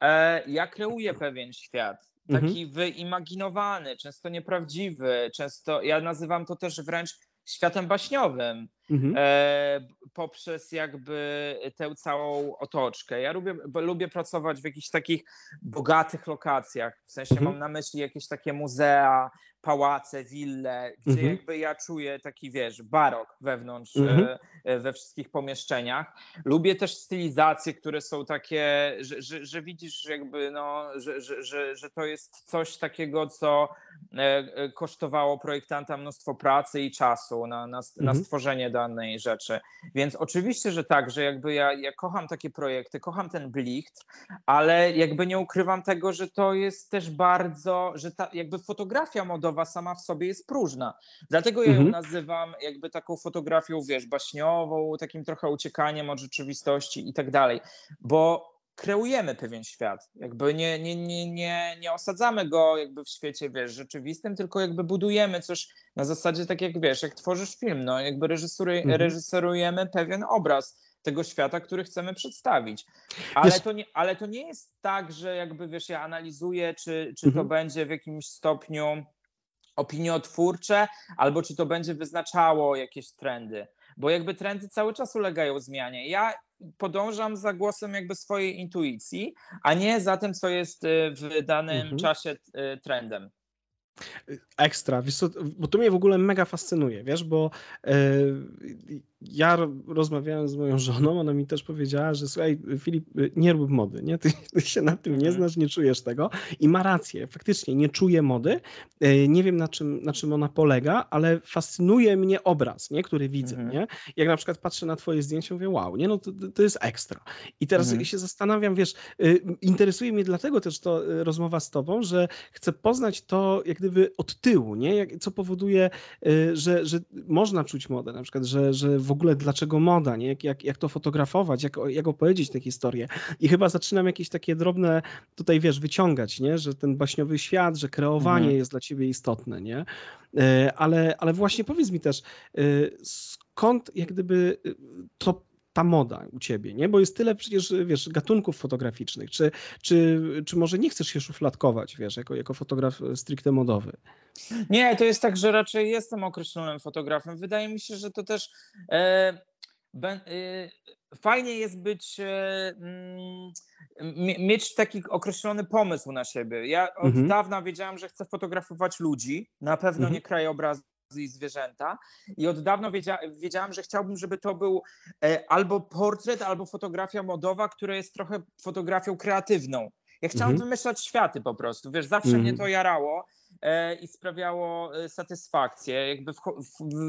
e, ja kreuję pewien świat, taki mhm. wyimaginowany, często nieprawdziwy, często ja nazywam to też wręcz światem baśniowym mhm. e, poprzez jakby tę całą otoczkę. Ja lubię, lubię pracować w jakichś takich bogatych lokacjach, w sensie mhm. mam na myśli jakieś takie muzea, pałace, wille, gdzie mhm. jakby ja czuję taki, wiesz, barok wewnątrz, mhm. E, e, we wszystkich pomieszczeniach. Lubię też stylizacje, które są takie, że, że, że widzisz jakby, no, że, że, że, że to jest coś takiego, co e, kosztowało projektanta mnóstwo pracy i czasu na, na, na mhm. stworzenie danej rzeczy. Więc oczywiście, że tak, że jakby ja, ja kocham takie projekty, kocham ten blichtr, ale jakby nie ukrywam tego, że to jest też bardzo, że ta jakby fotografia modowa sama w sobie jest próżna. Dlatego ja ją mhm. nazywam jakby taką fotografią, wiesz, baśniową, takim trochę uciekaniem od rzeczywistości i tak dalej, bo kreujemy pewien świat. Jakby nie, nie, nie, nie, nie osadzamy go jakby w świecie, wiesz, rzeczywistym, tylko jakby budujemy coś na zasadzie tak jak, wiesz, jak tworzysz film, no jakby reżyseruj, mhm. reżyserujemy pewien obraz tego świata, który chcemy przedstawić. Ale, to, nie, ale to nie jest tak, że jakby, wiesz, ja analizuję, czy, czy mhm. to będzie w jakimś stopniu opiniotwórcze, albo czy to będzie wyznaczało jakieś trendy. Bo jakby trendy cały czas ulegają zmianie. Ja podążam za głosem jakby swojej intuicji, a nie za tym, co jest y, w danym mhm. czasie y, trendem. Ekstra, bo to mnie w ogóle mega fascynuje, wiesz, bo e, ja rozmawiałem z moją żoną, ona mi też powiedziała, że słuchaj, Filip, nie rób mody, nie? Ty, ty, się na tym nie mhm. znasz, nie czujesz tego i ma rację, faktycznie nie czuję mody, e, nie wiem na czym, na czym ona polega, ale fascynuje mnie obraz, nie? który widzę, mhm. nie? Jak na przykład patrzę na twoje zdjęcie, mówię, wow, nie? No to, to jest ekstra. I teraz mhm. się zastanawiam, wiesz, e, interesuje mnie dlatego też to rozmowa z tobą, że chcę poznać to, jak gdyby od tyłu, nie? Jak, co powoduje, y, że, że można czuć modę, na przykład, że, że w ogóle dlaczego moda, nie? Jak, jak, jak to fotografować, jak, jak opowiedzieć tę historię. I chyba zaczynam jakieś takie drobne tutaj, wiesz, wyciągać, nie? Że ten baśniowy świat, że kreowanie mhm. jest dla ciebie istotne, nie? Y, ale, ale właśnie powiedz mi też, y, skąd jak gdyby to ta moda u ciebie, nie? Bo jest tyle przecież, wiesz, gatunków fotograficznych. Czy, czy, czy może nie chcesz się szufladkować, wiesz, jako, jako fotograf stricte modowy? Nie, to jest tak, że raczej jestem określonym fotografem. Wydaje mi się, że to też e, ben, e, fajnie jest być, e, m, mieć taki określony pomysł na siebie. Ja od mhm. dawna wiedziałam, że chcę fotografować ludzi, na pewno mhm. nie krajobrazy i zwierzęta. I od dawna wiedzia, wiedziałam, że chciałbym, żeby to był e, albo portret, albo fotografia modowa, która jest trochę fotografią kreatywną. Ja chciałam mhm. wymyślać światy po prostu. Wiesz, zawsze mhm. mnie to jarało. E, i sprawiało e, satysfakcję. Jakby, w,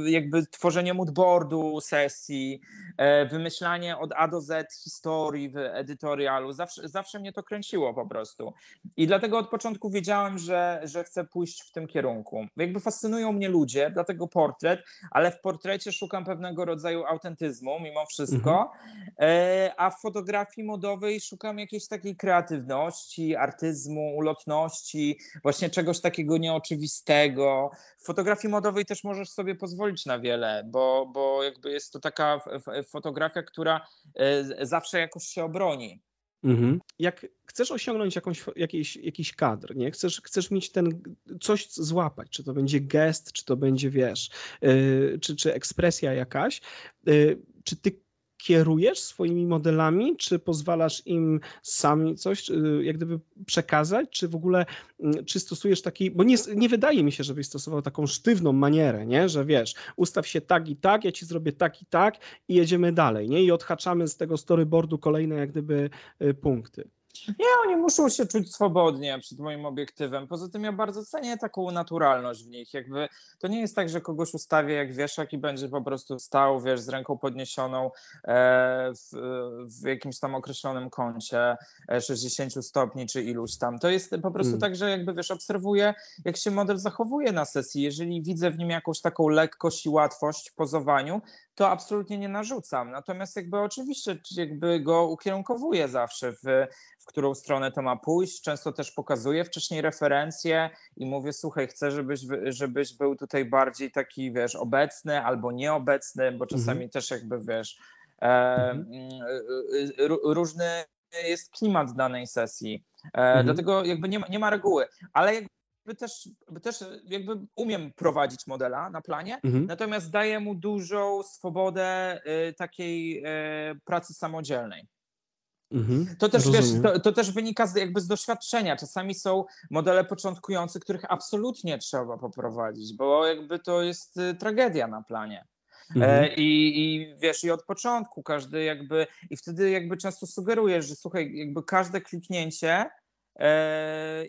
jakby tworzenie moodboardu sesji, e, wymyślanie od A do Z historii w edytorialu, zawsze, zawsze mnie to kręciło po prostu. I dlatego od początku wiedziałem, że, że chcę pójść w tym kierunku. Jakby fascynują mnie ludzie, dlatego portret, ale w portrecie szukam pewnego rodzaju autentyzmu mimo wszystko, mhm. a w fotografii modowej szukam jakiejś takiej kreatywności, artyzmu, ulotności, właśnie czegoś takiego nieoczywistego. W fotografii modowej też możesz sobie pozwolić na wiele, bo, bo jakby jest to taka fotografia, która e, zawsze jakoś się obroni. Mhm. Jak chcesz osiągnąć jakąś, jakiś, jakiś kadr, nie? Chcesz, chcesz mieć ten coś złapać, czy to będzie gest, czy to będzie, wiesz, yy, czy, czy ekspresja jakaś, yy, czy ty kierujesz swoimi modelami, czy pozwalasz im sami coś y, jak gdyby przekazać, czy w ogóle, mm, czy stosujesz taki, bo nie, nie wydaje mi się, żebyś stosował taką sztywną manierę, nie, że wiesz, ustaw się tak i tak, ja ci zrobię tak i tak i jedziemy dalej, nie, i odhaczamy z tego storyboardu kolejne jak gdyby y, punkty. Nie, oni muszą się czuć swobodnie przed moim obiektywem. Poza tym ja bardzo cenię taką naturalność w nich. Jakby to nie jest tak, że kogoś ustawię jak wieszak i będzie po prostu stał, wiesz, z ręką podniesioną e, w, w jakimś tam określonym kącie 60 e, stopni czy iluś tam. To jest po prostu hmm. tak, że jakby wiesz, obserwuję, jak się model zachowuje na sesji. Jeżeli widzę w nim jakąś taką lekkość i łatwość w pozowaniu, to absolutnie nie narzucam. Natomiast jakby oczywiście jakby go ukierunkowuję zawsze w, w którą stronę to ma pójść. Często też pokazuję wcześniej referencje i mówię, słuchaj, chcę, żebyś, żebyś był tutaj bardziej taki, wiesz, obecny albo nieobecny, bo czasami mhm. też jakby, wiesz, e, mhm. Mm, różny jest klimat danej sesji. E, mhm. Dlatego jakby nie ma, nie ma reguły, ale jakby też, też jakby umiem prowadzić modela na planie, mhm. natomiast daję mu dużą swobodę y, takiej y, pracy samodzielnej. Mhm, to, też, wiesz, to, to, też wynika z, jakby z doświadczenia. Czasami są modele początkujące, których absolutnie trzeba poprowadzić, bo jakby to jest y, tragedia na planie. E, mhm. I, I wiesz, i od początku każdy jakby, i wtedy jakby często sugerujesz, że słuchaj, jakby każde kliknięcie e,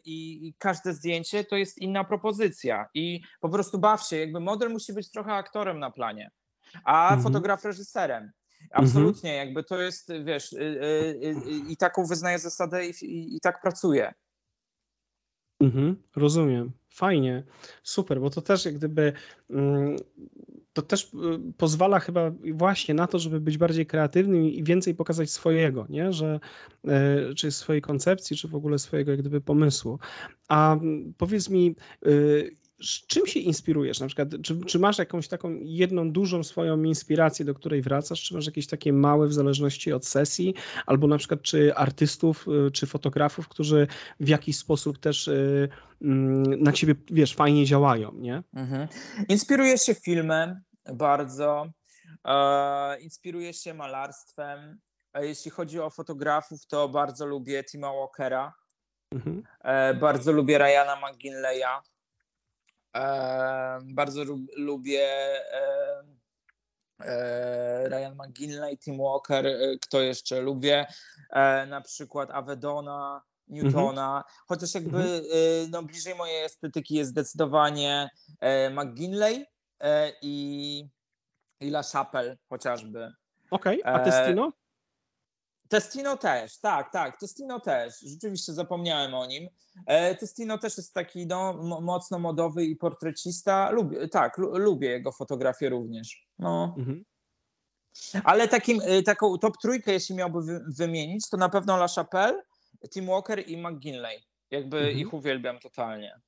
i, i, każde zdjęcie to jest inna propozycja i po prostu baw się, jakby model musi być trochę aktorem na planie, a mhm. fotograf reżyserem. Mhm. Absolutnie, mhm. jakby to jest, wiesz, y, y, y, i taką wyznaję zasadę i, i, i tak pracuję. Mhm, rozumiem. Fajnie, super, bo to też jak gdyby mm, to też pozwala chyba właśnie na to, żeby być bardziej kreatywnym i więcej pokazać swojego, nie? Że, e, czy swojej koncepcji, czy w ogóle swojego jak gdyby pomysłu. A mm, powiedz mi, z czym się inspirujesz? Na przykład, czy, czy, masz jakąś taką jedną dużą swoją inspirację, do której wracasz? Czy masz jakieś takie małe w zależności od sesji? Albo na przykład, czy artystów, y, czy fotografów, którzy w jakiś sposób też y, mm, na ciebie, wiesz, fajnie działają, nie? Mhm. Inspiruję się filmem bardzo. E, inspiruję się malarstwem. A jeśli chodzi o fotografów, to bardzo lubię Tima Walkera. Mhm. E, bardzo lubię Ryana McGinleya bardzo lubię e, Ryan McGinley, Tim Walker, e, kto jeszcze lubię, e, na przykład Avedona, Newtona, mhm. chociaż jakby mhm. no, bliżej mojej estetyki jest zdecydowanie McGinley i, i La Chapelle chociażby. Okej, okay. a Testino? Testino też, tak, tak, Testino też. Rzeczywiście zapomniałem o nim. E, Testino też jest taki no, mocno modowy i portrecista. Lubię, tak, lubię jego fotografię również. No. Mhm. Ale takim, e, taką top trójkę, jeśli miałby wymienić, to na pewno La Chapelle, Tim Walker i McGinley. Jakby mhm. ich uwielbiam totalnie.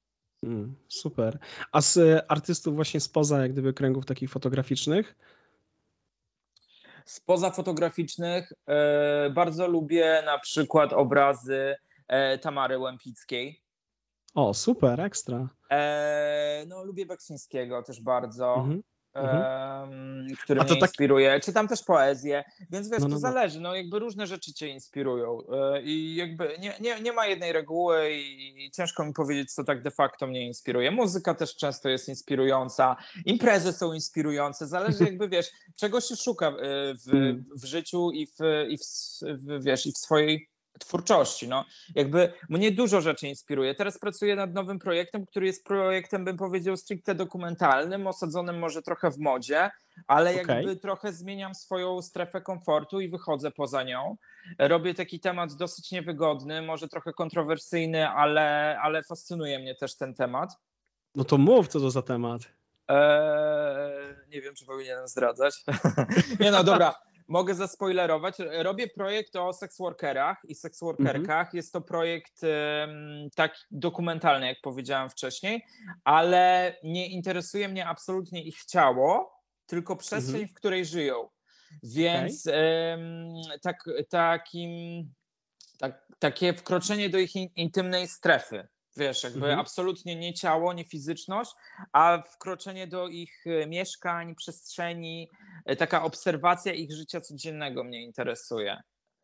Mm, super. A z e, artystów właśnie spoza jak gdyby kręgów takich fotograficznych? Spoza fotograficznych e, bardzo lubię na przykład obrazy e, Tamary Łępickiej. O, super, ekstra. E, no, lubię Beksińskiego też bardzo. Mhm. Mhm. który mnie tak... inspiruje. Czytam też poezję, więc wiesz, no, no, to no. zależy. No jakby różne rzeczy cię inspirują e, i jakby nie, nie, nie ma jednej reguły i ciężko mi powiedzieć, co tak de facto mnie inspiruje. Muzyka też często jest inspirująca, imprezy są inspirujące, zależy <laughs> jakby, wiesz, czego się szuka e, w, hmm. w życiu i w, i w, w, wiesz, i w swojej twórczości. No, jakby mnie dużo rzeczy inspiruje. Teraz pracuję nad nowym projektem, który jest projektem, bym powiedział, stricte dokumentalnym, osadzonym może trochę w modzie, ale okay. jakby trochę zmieniam swoją strefę komfortu i wychodzę poza nią. Robię taki temat dosyć niewygodny, może trochę kontrowersyjny, ale, ale fascynuje mnie też ten temat. No to mów, co to za temat. Eee, nie wiem, czy powinienem zdradzać. <laughs> nie no, dobra mogę zaspoilerować. Robię projekt o seksworkerach i seksworkerkach. Mhm. Jest to projekt tak dokumentalny, jak powiedziałem wcześniej, ale nie interesuje mnie absolutnie ich ciało, tylko przestrzeń, mhm. w której żyją. Więc okay. tak, takim, tak, takie wkroczenie do ich in, intymnej strefy. Wiesz, jakby mhm. absolutnie nie ciało, nie fizyczność, a wkroczenie do ich e, mieszkań, przestrzeni, e, taka obserwacja ich życia codziennego mnie interesuje.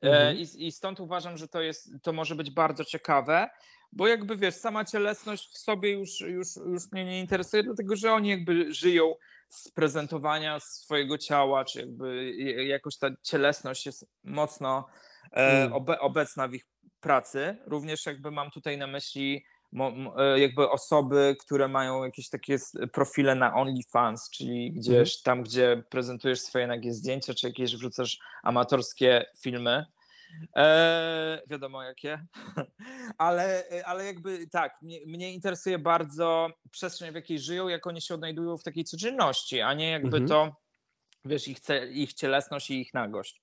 E, mhm. I, I, stąd uważam, że to, jest, to może być bardzo ciekawe, bo jakby wiesz, sama cielesność w sobie już, już, już mnie nie interesuje, dlatego że oni jakby żyją z prezentowania swojego ciała, czy jakby jakoś ta cielesność jest mocno mhm. obe, obecna w ich pracy. Również jakby mam tutaj na myśli jakby osoby, które mają jakieś takie profile na OnlyFans, czyli gdzieś mhm. tam, gdzie prezentujesz swoje nagie zdjęcia, czy jakieś wrzucasz amatorskie filmy. E, wiadomo jakie, <laughs> ale, ale jakby tak, mnie, mnie, interesuje bardzo przestrzeń, w jakiej żyją, jak oni się odnajdują w takiej codzienności, a nie jakby mhm. to, wiesz, ich, ich cielesność i ich nagość.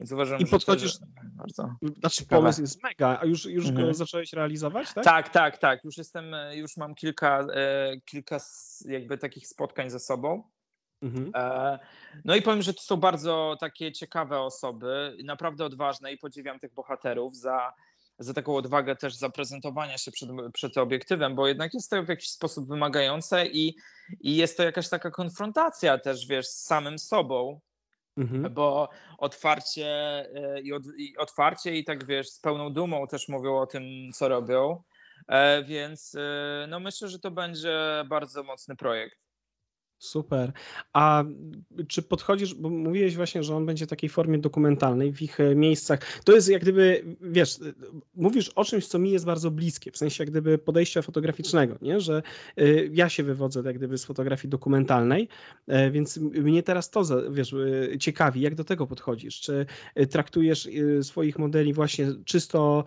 Więc uważam, I podchodzisz. Że bardzo znaczy, ciekawe. pomysł jest mega. A już, już mhm. go zacząłeś realizować, tak? Tak, tak, tak. Już jestem, już mam kilka, e, kilka jakby takich spotkań ze sobą. Mhm. E, no i powiem, że to są bardzo takie ciekawe osoby, naprawdę odważne i podziwiam tych bohaterów za, za taką odwagę też zaprezentowania się przed, przed obiektywem, bo jednak jest to w jakiś sposób wymagające i, i jest to jakaś taka konfrontacja też, wiesz, z samym sobą, Mhm. Bo otwarcie e, i, od, i, otwarcie i tak wiesz, z pełną dumą też mówią o tym, co robią. E, więc e, no myślę, że to będzie bardzo mocny projekt. Super. A czy podchodzisz, bo mówiłeś właśnie, że on będzie w takiej formie dokumentalnej, w ich miejscach. To jest jak gdyby, wiesz, mówisz o czymś, co mi jest bardzo bliskie, w sensie jak gdyby podejścia fotograficznego, nie? że y, ja się wywodzę jak gdyby z fotografii dokumentalnej, e, więc mnie teraz to, wiesz, ciekawi, jak do tego podchodzisz. Czy traktujesz swoich modeli właśnie czysto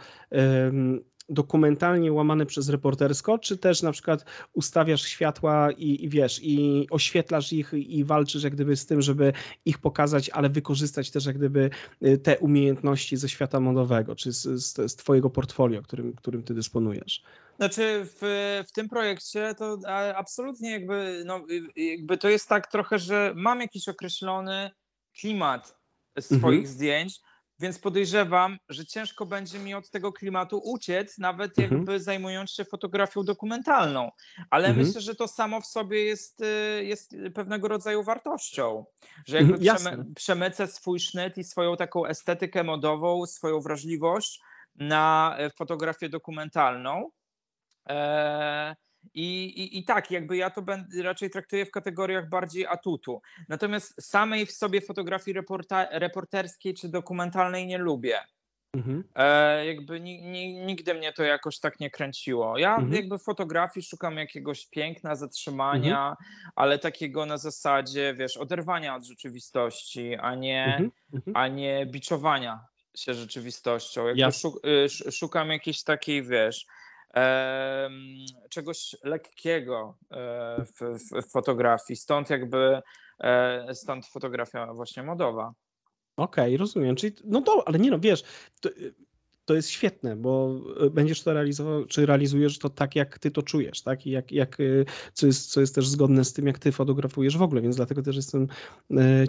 dokumentalnie łamane przez reportersko, czy też na przykład ustawiasz światła i, i, wiesz, i oświetlasz ich i walczysz jak gdyby z tym, żeby ich pokazać, ale wykorzystać też jak gdyby y, te umiejętności ze świata modowego, czy z, z, z twojego portfolio, którym, którym ty dysponujesz? Znaczy w, w tym projekcie to absolutnie jakby, no, y, jakby to jest tak trochę, że mam jakiś określony klimat swoich mhm. zdjęć, więc podejrzewam, że ciężko będzie mi od tego klimatu uciec, nawet mhm. jakby zajmując się fotografią dokumentalną. Ale mhm. myślę, że to samo w sobie jest, y, jest pewnego rodzaju wartością. Że jakby mhm, przemy, przemycę swój sznyt i swoją taką estetykę modową, swoją wrażliwość na e, fotografię dokumentalną. Eee, i, i, I tak, jakby ja to będę, raczej traktuję w kategoriach bardziej atutu. Natomiast samej w sobie fotografii reporta, reporterskiej czy dokumentalnej nie lubię. Mhm. E, jakby ni, ni, nigdy mnie to jakoś tak nie kręciło. Ja mhm. jakby w fotografii szukam jakiegoś piękna, zatrzymania, mhm. ale takiego na zasadzie, wiesz, oderwania od rzeczywistości, a nie, mhm. Mhm. a nie biczowania się rzeczywistością. Jakby y, szukam jakiejś takiej, wiesz, czegoś lekkiego e, w, w, w, fotografii. Stąd jakby e, stąd fotografia właśnie modowa. Okej, okay, rozumiem. Czyli, no to, ale nie no, wiesz, to, to, jest świetne, bo e, będziesz to realizował, czy realizujesz to tak, jak ty to czujesz, tak? I jak, jak, co, jest, co jest też zgodne z tym, jak ty fotografujesz w ogóle, więc dlatego też jestem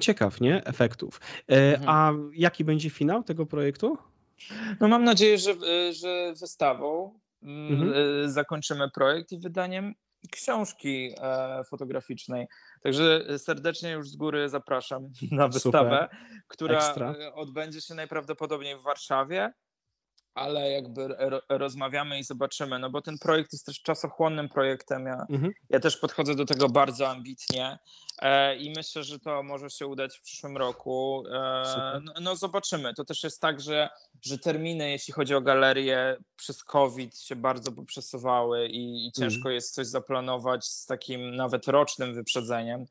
ciekaw, nie? Efektów. Mhm. A jaki będzie finał tego projektu? No mam nadzieję, że, że wystawą mhm. Y, zakończymy projekt i wydaniem książki e, fotograficznej. Także serdecznie już z góry zapraszam <laughs> na wystawę, Super. która Ekstra. odbędzie się najprawdopodobniej w Warszawie ale jakby rozmawiamy i zobaczymy, no bo ten projekt jest też czasochłonnym projektem. Ja, mhm. ja też podchodzę do tego bardzo ambitnie e, i myślę, że to może się udać w przyszłym roku. E, no, no, zobaczymy. To też jest tak, że, że terminy, jeśli chodzi o galerię, przez COVID się bardzo poprzesuwały i, i ciężko mhm. jest coś zaplanować z takim nawet rocznym wyprzedzeniem,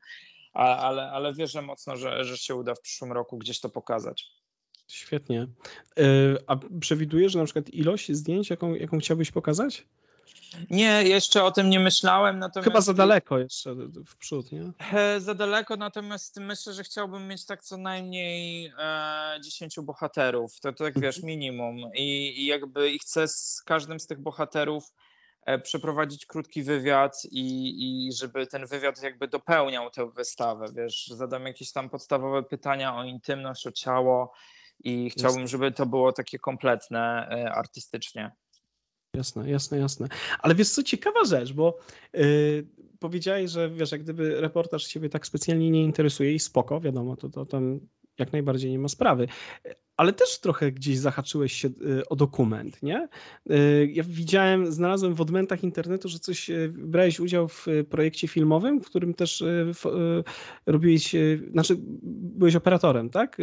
a, ale, ale wierzę mocno, że, że się uda w przyszłym roku gdzieś to pokazać. Świetnie. E, a przewidujesz na przykład ilość zdjęć, jaką, jaką chciałbyś pokazać? Nie, jeszcze o tym nie myślałem. Natomiast... Chyba za daleko jeszcze w przód, nie? Za daleko, natomiast myślę, że chciałbym mieć tak co najmniej e, 10 bohaterów. To, to tak wiesz, minimum. I, I jakby i chcę z każdym z tych bohaterów e, przeprowadzić krótki wywiad i, i żeby ten wywiad jakby dopełniał tę wystawę, wiesz, zadam jakieś tam podstawowe pytania o intymność, o ciało, i chciałbym, żeby to było takie kompletne e, artystycznie. Jasne, jasne, jasne. Ale wiesz co, ciekawa rzecz, bo yy, powiedziałeś, że wiesz, jak gdyby reportaż ciebie tak specjalnie nie interesuje i spoko, wiadomo, to, to tam jak najbardziej nie ma sprawy ale też trochę gdzieś zahaczyłeś się y, o dokument, nie? Y, ja widziałem, znalazłem w odmętach internetu, że coś, y, brałeś udział w projekcie filmowym, w którym też robiłeś, znaczy byłeś operatorem, tak?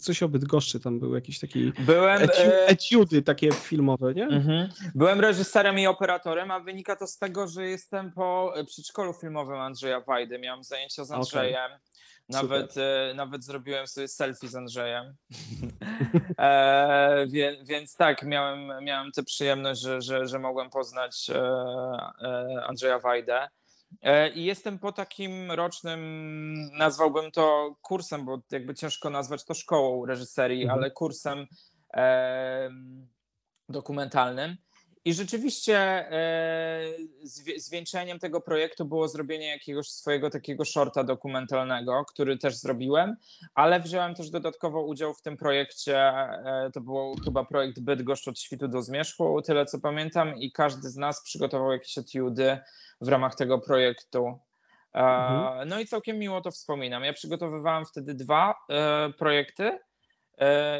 Coś o Bydgoszczy, tam był jakiś taki Byłem, eci e, etiudy takie filmowe, nie? Mhm. Byłem reżyserem i operatorem, a wynika to z tego, że jestem po przedszkolu filmowym Andrzeja Wajdy, miałem zajęcia z Andrzejem. Okay. Nawet, e, nawet zrobiłem sobie selfie z Andrzejem. <laughs> e, wie, więc tak, miałem, miałem tę przyjemność, że, że, że mogłem poznać e, e Andrzeja Wajdę. E, I jestem po takim rocznym, nazwałbym to kursem, bo jakby ciężko nazwać to szkołą reżyserii, mhm. ale kursem dokumentalnym. I rzeczywiście e, zwieńczeniem tego projektu było zrobienie jakiegoś swojego takiego shorta dokumentalnego, który też zrobiłem, ale wziąłem też dodatkowo udział w tym projekcie. E, to był chyba projekt Bydgoszcz od świtu do zmierzchu, tyle co pamiętam, i każdy z nas przygotował jakieś etiudy w ramach tego projektu. E, mhm. No i całkiem miło to wspominam. Ja przygotowywałem wtedy dwa projekty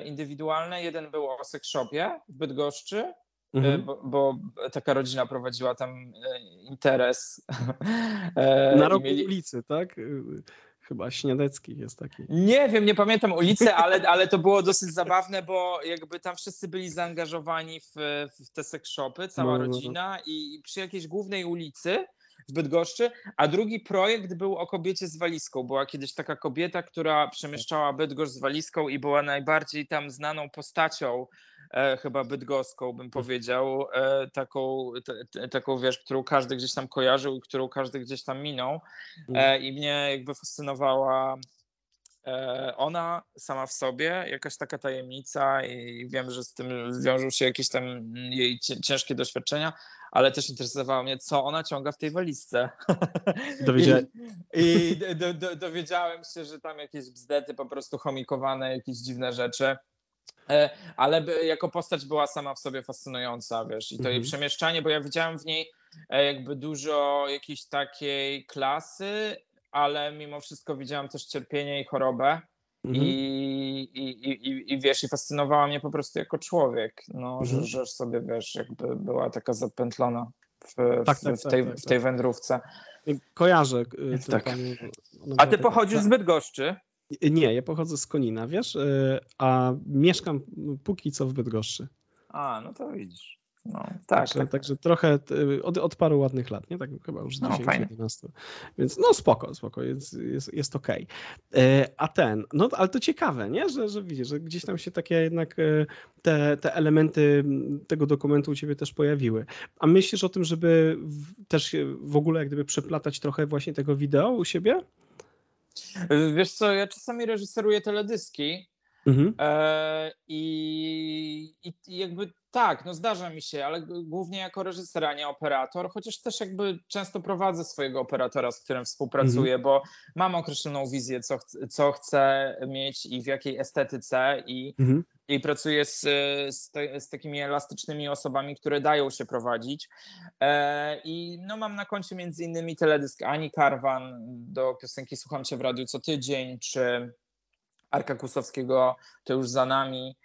indywidualne. Jeden był o seksshopie w Bydgoszczy, mhm. Bo, bo, taka rodzina prowadziła tam e, interes. <laughs> E, Na rogu mieli... ulicy, tak? Chyba Śniadecki jest taki. Nie wiem, nie pamiętam ulicy, <laughs> ale, ale to było dosyć zabawne, bo jakby tam wszyscy byli zaangażowani w, w te sex shopy, cała no, no, no. rodzina i przy jakiejś głównej ulicy w Bydgoszczy, a drugi projekt był o kobiecie z walizką. Była kiedyś taka kobieta, która przemieszczała Bydgoszcz z walizką i była najbardziej tam znaną postacią e, chyba bydgoską, bym powiedział, e, taką, te, taką, wiesz, którą każdy gdzieś tam kojarzył i którą każdy gdzieś tam minął e, i mnie jakby fascynowała ona sama w sobie, jakaś taka tajemnica i wiem, że z tym wiążą się jakieś tam jej ciężkie doświadczenia, ale też interesowało mnie, co ona ciąga w tej walizce. Dowiedziałem. <laughs> I, i do, do, dowiedziałem się, że tam jakieś bzdety po prostu chomikowane, jakieś dziwne rzeczy. E, ale jako postać była sama w sobie fascynująca, wiesz, i to mhm. jej przemieszczanie, bo ja widziałem w niej e, jakby dużo jakiejś takiej klasy, ale mimo wszystko widziałem też cierpienie i chorobę. Mhm. I, i, i, I wiesz, i fascynowała mnie po prostu jako człowiek, no, mhm. że, że sobie wiesz, jakby była taka zapętlona w, tak, w, tak, w, tej, tak, w tej tak. wędrówce. Kojarzę. Y, tak. A ty pochodzisz z Bydgoszczy? Nie, ja pochodzę z Konina, wiesz, y, a mieszkam póki co w Bydgoszczy. A, no to widzisz. No, tak, także, tak. także trochę od, od, paru ładnych lat, nie? Tak chyba już 10-11. Więc no spoko, spoko, jest, jest, jest okej. Okay. E, a ten, no ale to ciekawe, nie? Że, że widzisz, że gdzieś tam się takie jednak e, te, te elementy tego dokumentu u ciebie też pojawiły. A myślisz o tym, żeby też w ogóle jak gdyby przeplatać trochę właśnie tego wideo u siebie? Wiesz co, ja czasami reżyseruję teledyski Mhm. E, i, I jakby tak, no zdarza mi się, ale głównie jako reżyser, a nie operator, chociaż też jakby często prowadzę swojego operatora, z którym współpracuję, mhm. bo mam określoną wizję, co, ch co chcę mieć i w jakiej estetyce i, mhm. i pracuję z, z, te, z, takimi elastycznymi osobami, które dają się prowadzić. E, I no, mam na koncie między innymi teledysk Ani Karwan do piosenki Słucham Cię w radiu co tydzień, czy Arka Kusowskiego To już za nami.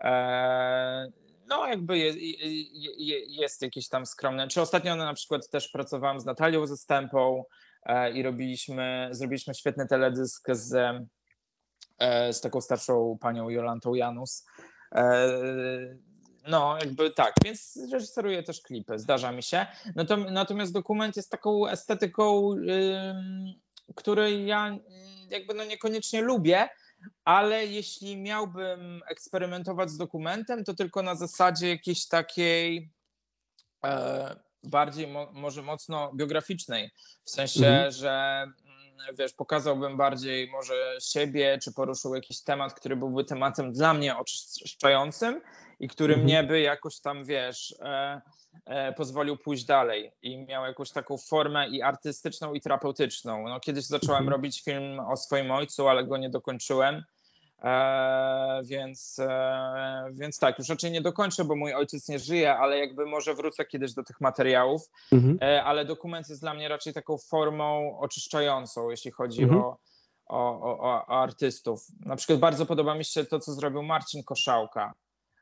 E, no jakby jest, jest jakieś tam skromne. Czy ostatnio na przykład też pracowałam z Natalią Zastępą e, i robiliśmy, zrobiliśmy świetny teledysk z, e, z taką starszą panią Jolantą Janus. No, jakby tak, więc reżyseruję też klipy, zdarza mi się. Natomiast dokument jest taką estetyką, której ja jakby no niekoniecznie lubię, ale jeśli miałbym eksperymentować z dokumentem, to tylko na zasadzie jakiejś takiej e, bardziej mo, może mocno biograficznej, w sensie, mhm. że mm, wiesz, pokazałbym bardziej może siebie, czy poruszył jakiś temat, który byłby tematem dla mnie oczyszczającym i który mhm. mnie by jakoś tam, wiesz, e, e, pozwolił pójść dalej i miał jakąś taką formę i artystyczną, i terapeutyczną. No, kiedyś zacząłem mhm. robić film o swoim ojcu, ale go nie dokończyłem. E, więc, e, więc tak, już raczej nie dokończę, bo mój ojciec nie żyje, ale jakby może wrócę kiedyś do tych materiałów. Mhm. E, ale dokument jest dla mnie raczej taką formą oczyszczającą, jeśli chodzi mhm. o, o, o, o, artystów. Na przykład bardzo podoba mi się to, co zrobił Marcin Koszałka.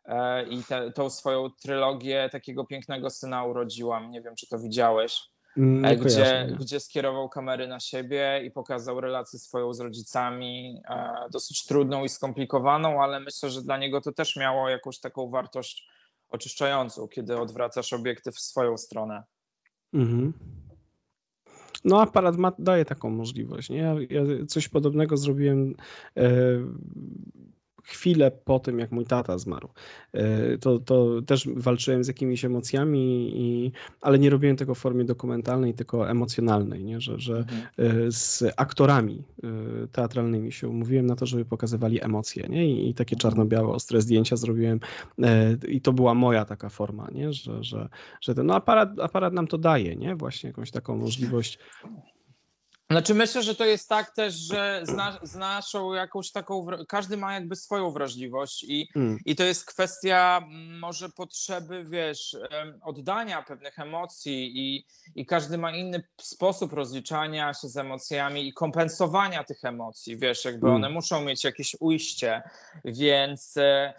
E, I te, tą swoją trylogię takiego pięknego syna urodziłam. Nie wiem, czy to widziałeś. Mm, e, gdzie, gdzie skierował kamery na siebie i pokazał relację swoją z rodzicami, e, dosyć trudną i skomplikowaną, ale myślę, że dla niego to też miało jakąś taką wartość oczyszczającą, kiedy odwracasz obiektyw w swoją stronę. Mhm. No, aparat ma, daje taką możliwość. Nie? Ja, ja coś podobnego zrobiłem. E, chwilę po tym, jak mój tata zmarł. E, to, to też walczyłem z jakimiś emocjami, i, ale nie robiłem tego w formie dokumentalnej, tylko emocjonalnej, nie? Że, że mhm. E, z aktorami e, teatralnymi się umówiłem na to, żeby pokazywali emocje. Nie? I, i takie mhm. czarno-białe, ostre zdjęcia zrobiłem i to była moja taka forma, nie? że, że, że ten no aparat, aparat nam to daje, nie? właśnie jakąś taką możliwość znaczy myślę, że to jest tak też, że zna, z naszą jakąś taką, każdy ma jakby swoją wrażliwość i, hmm. i to jest kwestia mm, może potrzeby, wiesz, oddania pewnych emocji i, i każdy ma inny sposób rozliczania się z emocjami i kompensowania tych emocji, wiesz, jakby hmm. one muszą mieć jakieś ujście, więc e,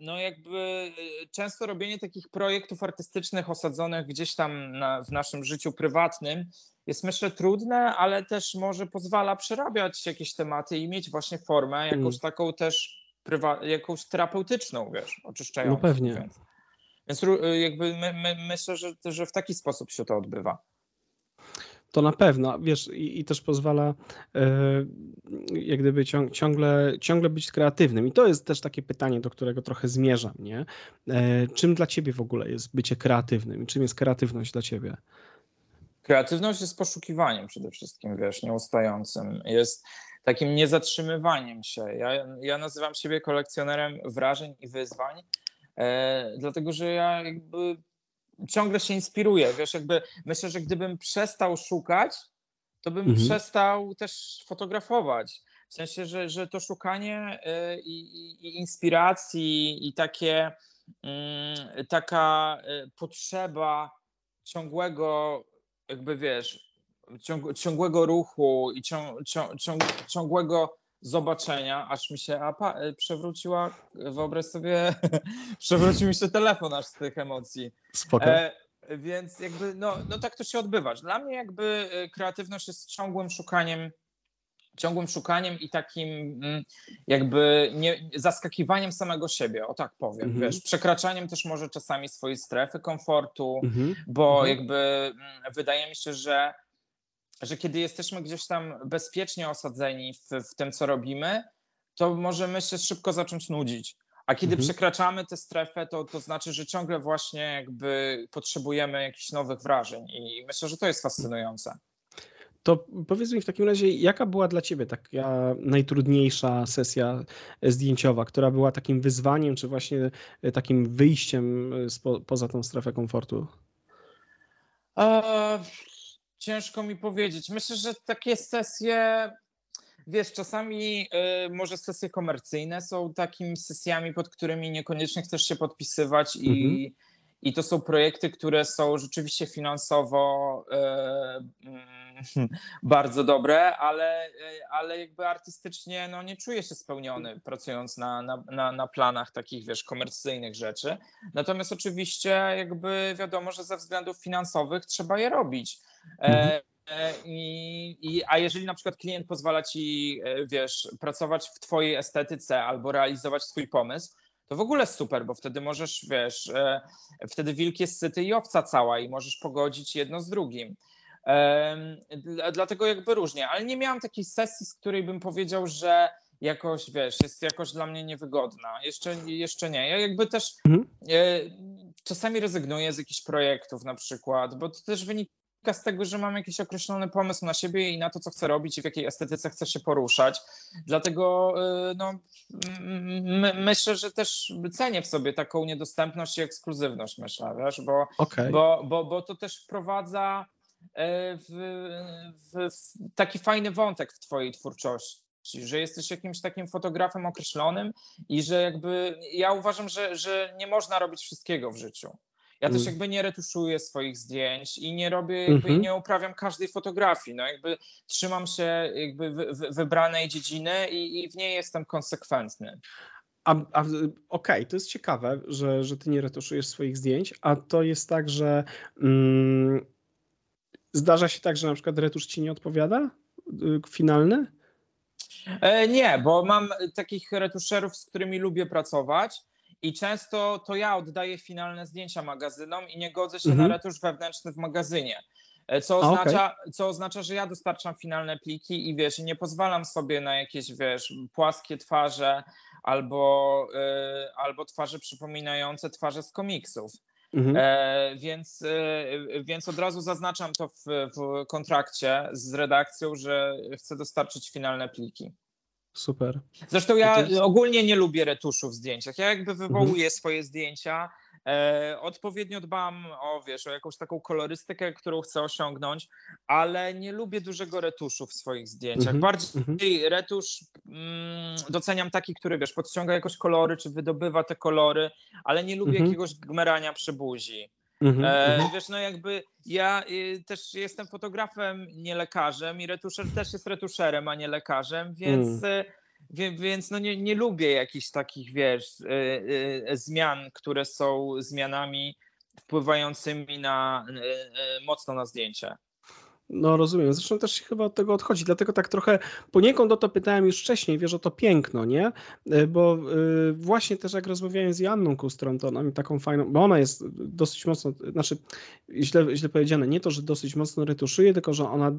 no jakby e, często robienie takich projektów artystycznych osadzonych gdzieś tam na, w naszym życiu prywatnym jest myślę trudne, ale też może pozwala przerabiać jakieś tematy i mieć właśnie formę jakąś mm. taką też prywa- jakąś terapeutyczną, wiesz, oczyszczającą. No pewnie. Więc, więc y, jakby my, my, myślę, że, że w taki sposób się to odbywa. To na pewno, wiesz, i, i też pozwala e, jak gdyby ciągle, ciągle być kreatywnym. I to jest też takie pytanie, do którego trochę zmierzam, nie? E, czym dla ciebie w ogóle jest bycie kreatywnym? Czym jest kreatywność dla ciebie? Kreatywność jest poszukiwaniem przede wszystkim, wiesz, nieustającym. Jest takim niezatrzymywaniem się. Ja, ja nazywam siebie kolekcjonerem wrażeń i wyzwań, e, dlatego że ja jakby ciągle się inspiruję. Wiesz, jakby myślę, że gdybym przestał szukać, to bym mhm. przestał też fotografować. W sensie, że, że to szukanie e, i, i, inspiracji i takie, mm, taka e, potrzeba ciągłego jakby wiesz, ciąg, ciągłego ruchu i ciąg, ciąg, ciągłego zobaczenia, aż mi się apa, e, przewróciła, wyobraź sobie, <laughs> przewrócił mi się telefon aż z tych emocji. Spoko. E, więc jakby, no, no tak to się odbywa. Dla mnie jakby e, kreatywność jest ciągłym szukaniem ciągłym szukaniem i takim mm, jakby nie, zaskakiwaniem samego siebie, o tak powiem, mm -hmm. wiesz, przekraczaniem też może czasami swojej strefy komfortu, mm -hmm. bo mm -hmm. jakby mm, wydaje mi się, że, że kiedy jesteśmy gdzieś tam bezpiecznie osadzeni w, w tym, co robimy, to możemy się szybko zacząć nudzić. A kiedy mhm. przekraczamy tę strefę, to, to znaczy, że ciągle właśnie jakby potrzebujemy jakichś nowych wrażeń i myślę, że to jest fascynujące. To powiedz mi w takim razie, jaka była dla Ciebie taka najtrudniejsza sesja zdjęciowa, która była takim wyzwaniem, czy właśnie takim wyjściem spo, poza tą strefę komfortu? Ciężko mi powiedzieć. Myślę, że takie sesje wiesz, czasami y, może sesje komercyjne są takimi sesjami, pod którymi niekoniecznie chcesz się podpisywać i, mhm. I to są projekty, które są rzeczywiście finansowo y, y, <laughs> bardzo dobre, ale, ale jakby artystycznie no, nie czuję się spełniony pracując na, na, na, na planach takich, wiesz, komercyjnych rzeczy. Natomiast oczywiście jakby wiadomo, że ze względów finansowych trzeba je robić. E, mhm. E, I, i, a jeżeli na przykład klient pozwala ci, e, wiesz, pracować w twojej estetyce albo realizować swój pomysł, to w ogóle super, bo wtedy możesz, wiesz, e, wtedy wilk jest syty i owca cała i możesz pogodzić jedno z drugim. Dlatego jakby różnie, ale nie miałam takiej sesji, z której bym powiedział, że jakoś, wiesz, jest jakoś dla mnie niewygodna. Jeszcze, jeszcze nie. Ja jakby też mhm. czasami rezygnuję z jakichś projektów na przykład, bo to też wynika z tego, że mam jakiś określony pomysł na siebie i na to, co chcę robić i w jakiej estetyce chcę się poruszać. Dlatego y, no, myślę, że też cenię w sobie taką niedostępność i ekskluzywność, myślę, wiesz, bo, okay. bo, bo, bo to też wprowadza y, w, w, w taki fajny wątek w twojej twórczości że jesteś jakimś takim fotografem określonym i że jakby ja uważam, że, że nie można robić wszystkiego w życiu. Ja też mm. jakby nie retuszuję swoich zdjęć i nie robię, jakby -hmm. nie uprawiam każdej fotografii. No jakby trzymam się jakby wybranej dziedziny i, i w niej jestem konsekwentny. A, a okej, okay, to jest ciekawe, że, że ty nie retuszujesz swoich zdjęć, a to jest tak, że mm, zdarza się tak, że na przykład retusz ci nie odpowiada? Y, finalny? E, nie, bo mam takich retuszerów, z którymi lubię pracować i często to ja oddaję finalne zdjęcia magazynom i nie godzę się mhm. na retusz wewnętrzny w magazynie. E, co oznacza, okay. co oznacza, że ja dostarczam finalne pliki i wiesz, nie pozwalam sobie na jakieś, wiesz, płaskie twarze albo, yy, albo twarze przypominające twarze z komiksów. Mhm. E, więc, e, więc od razu zaznaczam to w, w kontrakcie z redakcją, że chcę dostarczyć finalne pliki. Super. Zresztą ja ogólnie nie lubię retuszu w zdjęciach. Ja jakby wywołuję mhm. swoje zdjęcia. E, odpowiednio dbam o, wiesz, o jakąś taką kolorystykę, którą chcę osiągnąć, ale nie lubię dużego retuszu w swoich zdjęciach. Mhm. Bardziej mhm. retusz mm, doceniam taki, który, wiesz, podciąga jakoś kolory, czy wydobywa te kolory, ale nie lubię mhm. jakiegoś gmerania przy buzi. Mm-hmm, e, mhm. wiesz, no jakby ja y, też jestem fotografem, nie lekarzem i retuszer też jest retuszerem, a nie lekarzem, więc, mm. y, więc no nie, nie lubię jakichś takich, wiesz, y, y, zmian, które są zmianami wpływającymi na y, mocno na zdjęcie. No rozumiem, zresztą też się chyba od tego odchodzi, dlatego tak trochę poniekąd o to pytałem już wcześniej, wiesz o to piękno, nie? E, bo y, właśnie też jak rozmawiałem z Janną Kustron, to ona mi taką fajną, bo ona jest dosyć mocno, znaczy źle, źle powiedziane, nie to, że dosyć mocno retuszuje, tylko że ona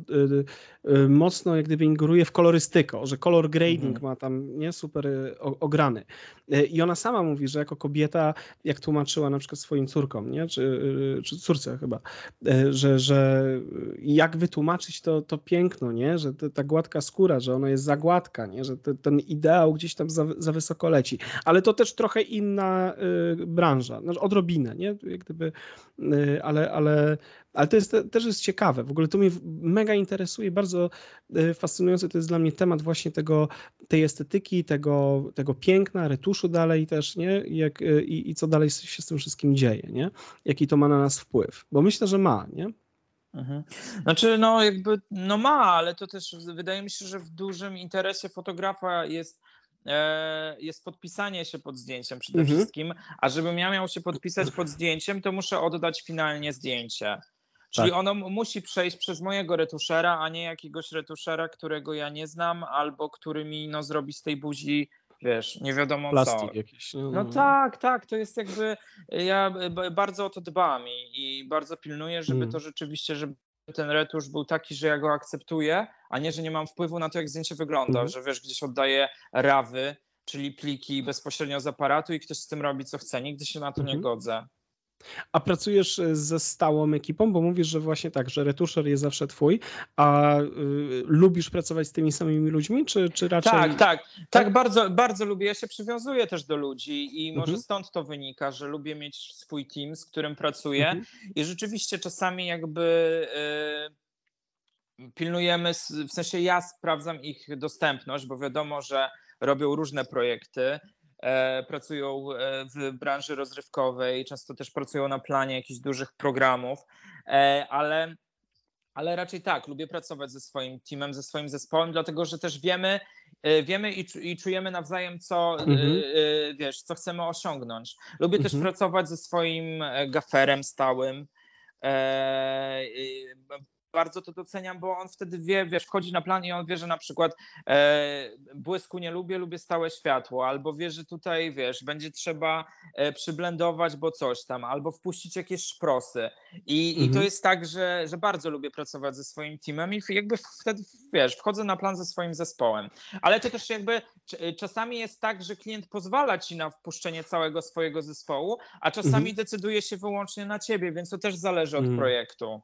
y, mocno jak gdyby ingeruje w kolorystykę, że color grading mhm. ma tam nie super ograny. I ona sama mówi, że jako kobieta, jak tłumaczyła na przykład swoim córkom, nie? Czy, czy córce chyba, że, że jak wytłumaczyć to, to piękno, nie? że ta gładka skóra, że ona jest za gładka, nie? że te, ten ideał gdzieś tam za, za wysoko leci. Ale to też trochę inna y, branża, znaczy odrobinę, nie? Jak gdyby, y, ale, ale, ale to jest, też jest ciekawe. W ogóle to mnie mega interesuje, bardzo y, fascynujący to jest dla mnie temat właśnie tego, tej estetyki, tego, tego piękna, retuszu dalej też, nie? Jak, y, i, I co dalej się z tym wszystkim dzieje, nie? Jaki to ma na nas wpływ. Bo myślę, że ma, nie? Mhm. Znaczy, no jakby, no ma, ale to też wydaje mi się, że w dużym interesie fotografa jest e, jest podpisanie się pod zdjęciem przede mhm. wszystkim, a żebym ja miał się podpisać pod zdjęciem, to muszę oddać finalnie zdjęcie. Czyli tak. ono musi przejść przez mojego retuszera, a nie jakiegoś retuszera, którego ja nie znam, albo który mi no, zrobi z tej buzi wiesz, nie wiadomo Plastik co. jakiś. No, no tak, tak, to jest jakby, ja bardzo o to dbam i, i bardzo pilnuję, żeby mm. to rzeczywiście, żeby ten retusz był taki, że ja go akceptuję, a nie, że nie mam wpływu na to, jak zdjęcie wygląda, mm. że wiesz, gdzieś oddaję rawy, czyli pliki bezpośrednio z aparatu i ktoś z tym robi co chce. Nigdy się na to mm nie mhm. godzę. A pracujesz e, ze stałą ekipą, bo mówisz, że właśnie tak, że retuszer jest zawsze twój, a y, lubisz pracować z tymi samymi ludźmi, czy, czy raczej... Tak, tak, tak, tak, bardzo, bardzo lubię. Ja się przywiązuję też do ludzi i może mhm. stąd to wynika, że lubię mieć swój team, z którym pracuję mhm. i rzeczywiście czasami jakby... Y, pilnujemy, w sensie ja sprawdzam ich dostępność, bo wiadomo, że robią różne projekty, pracują e, w branży rozrywkowej, często też pracują na planie jakichś dużych programów, e, ale, ale raczej tak, lubię pracować ze swoim teamem, ze swoim zespołem, dlatego że też wiemy, wiemy i, i czujemy nawzajem, co, mhm. wiesz, co chcemy osiągnąć. Lubię mhm. też pracować ze swoim gaferem stałym bardzo to doceniam, bo on wtedy wie, wiesz, wchodzi na plan i on wie, że na przykład e, błysku nie lubię, lubię stałe światło, albo wie, że tutaj, wiesz, będzie trzeba e, przyblendować, bo coś tam, albo wpuścić jakieś szprosy. I, mhm. i to mhm. jest tak, że, że bardzo lubię pracować ze swoim teamem i jakby wtedy, wiesz, wchodzę na plan ze swoim zespołem. Ale to też jakby czasami jest tak, że klient pozwala ci na wpuszczenie całego swojego zespołu, a czasami mhm. decyduje się wyłącznie na ciebie, więc to też zależy od mhm. projektu.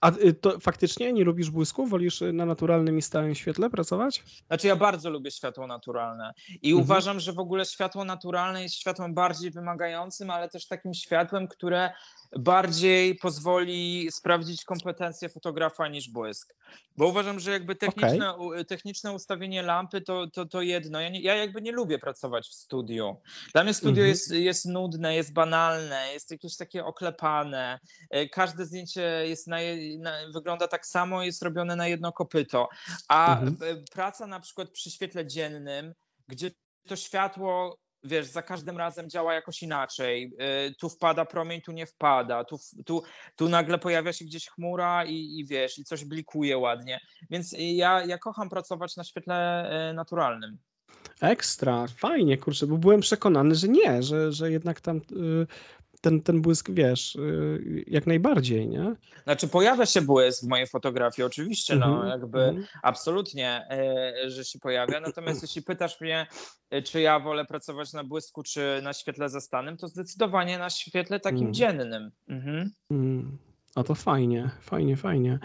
A y, to faktycznie nie lubisz błysku? Wolisz y, na naturalnym i stałym świetle pracować? Znaczy ja bardzo lubię światło naturalne i mhm. uważam, że w ogóle światło naturalne jest światłem bardziej wymagającym, ale też takim światłem, które bardziej pozwoli sprawdzić kompetencje fotografa niż błysk. Bo uważam, że jakby techniczne, okay. techniczne ustawienie lampy to, to, to jedno. Ja, nie, ja jakby nie lubię pracować w studiu. Dla mnie studio mm -hmm. jest, jest nudne, jest banalne, jest jakieś takie oklepane. E, każde zdjęcie jest na, na, wygląda tak samo, jest robione na jedno kopyto. A mm -hmm. praca na przykład przy świetle dziennym, gdzie to światło wiesz, za każdym razem działa jakoś inaczej. Y, tu wpada promień, tu nie wpada, tu, tu, tu nagle pojawia się gdzieś chmura i, i wiesz, i coś blikuje ładnie. Więc ja, ja kocham pracować na świetle y, naturalnym. Ekstra, fajnie, kurczę, bo byłem przekonany, że nie, że, że jednak tam y, ten, ten błysk, wiesz, y, jak najbardziej, nie? Znaczy pojawia się błysk w mojej fotografii, oczywiście, no mm -hmm. jakby mm -hmm. absolutnie, e, że się pojawia, natomiast jeśli pytasz mnie, e, czy ja wolę pracować na błysku, czy na świetle zastanym, to zdecydowanie na świetle takim mm. dziennym. Mhm. Mm. A to fajnie, fajnie, fajnie.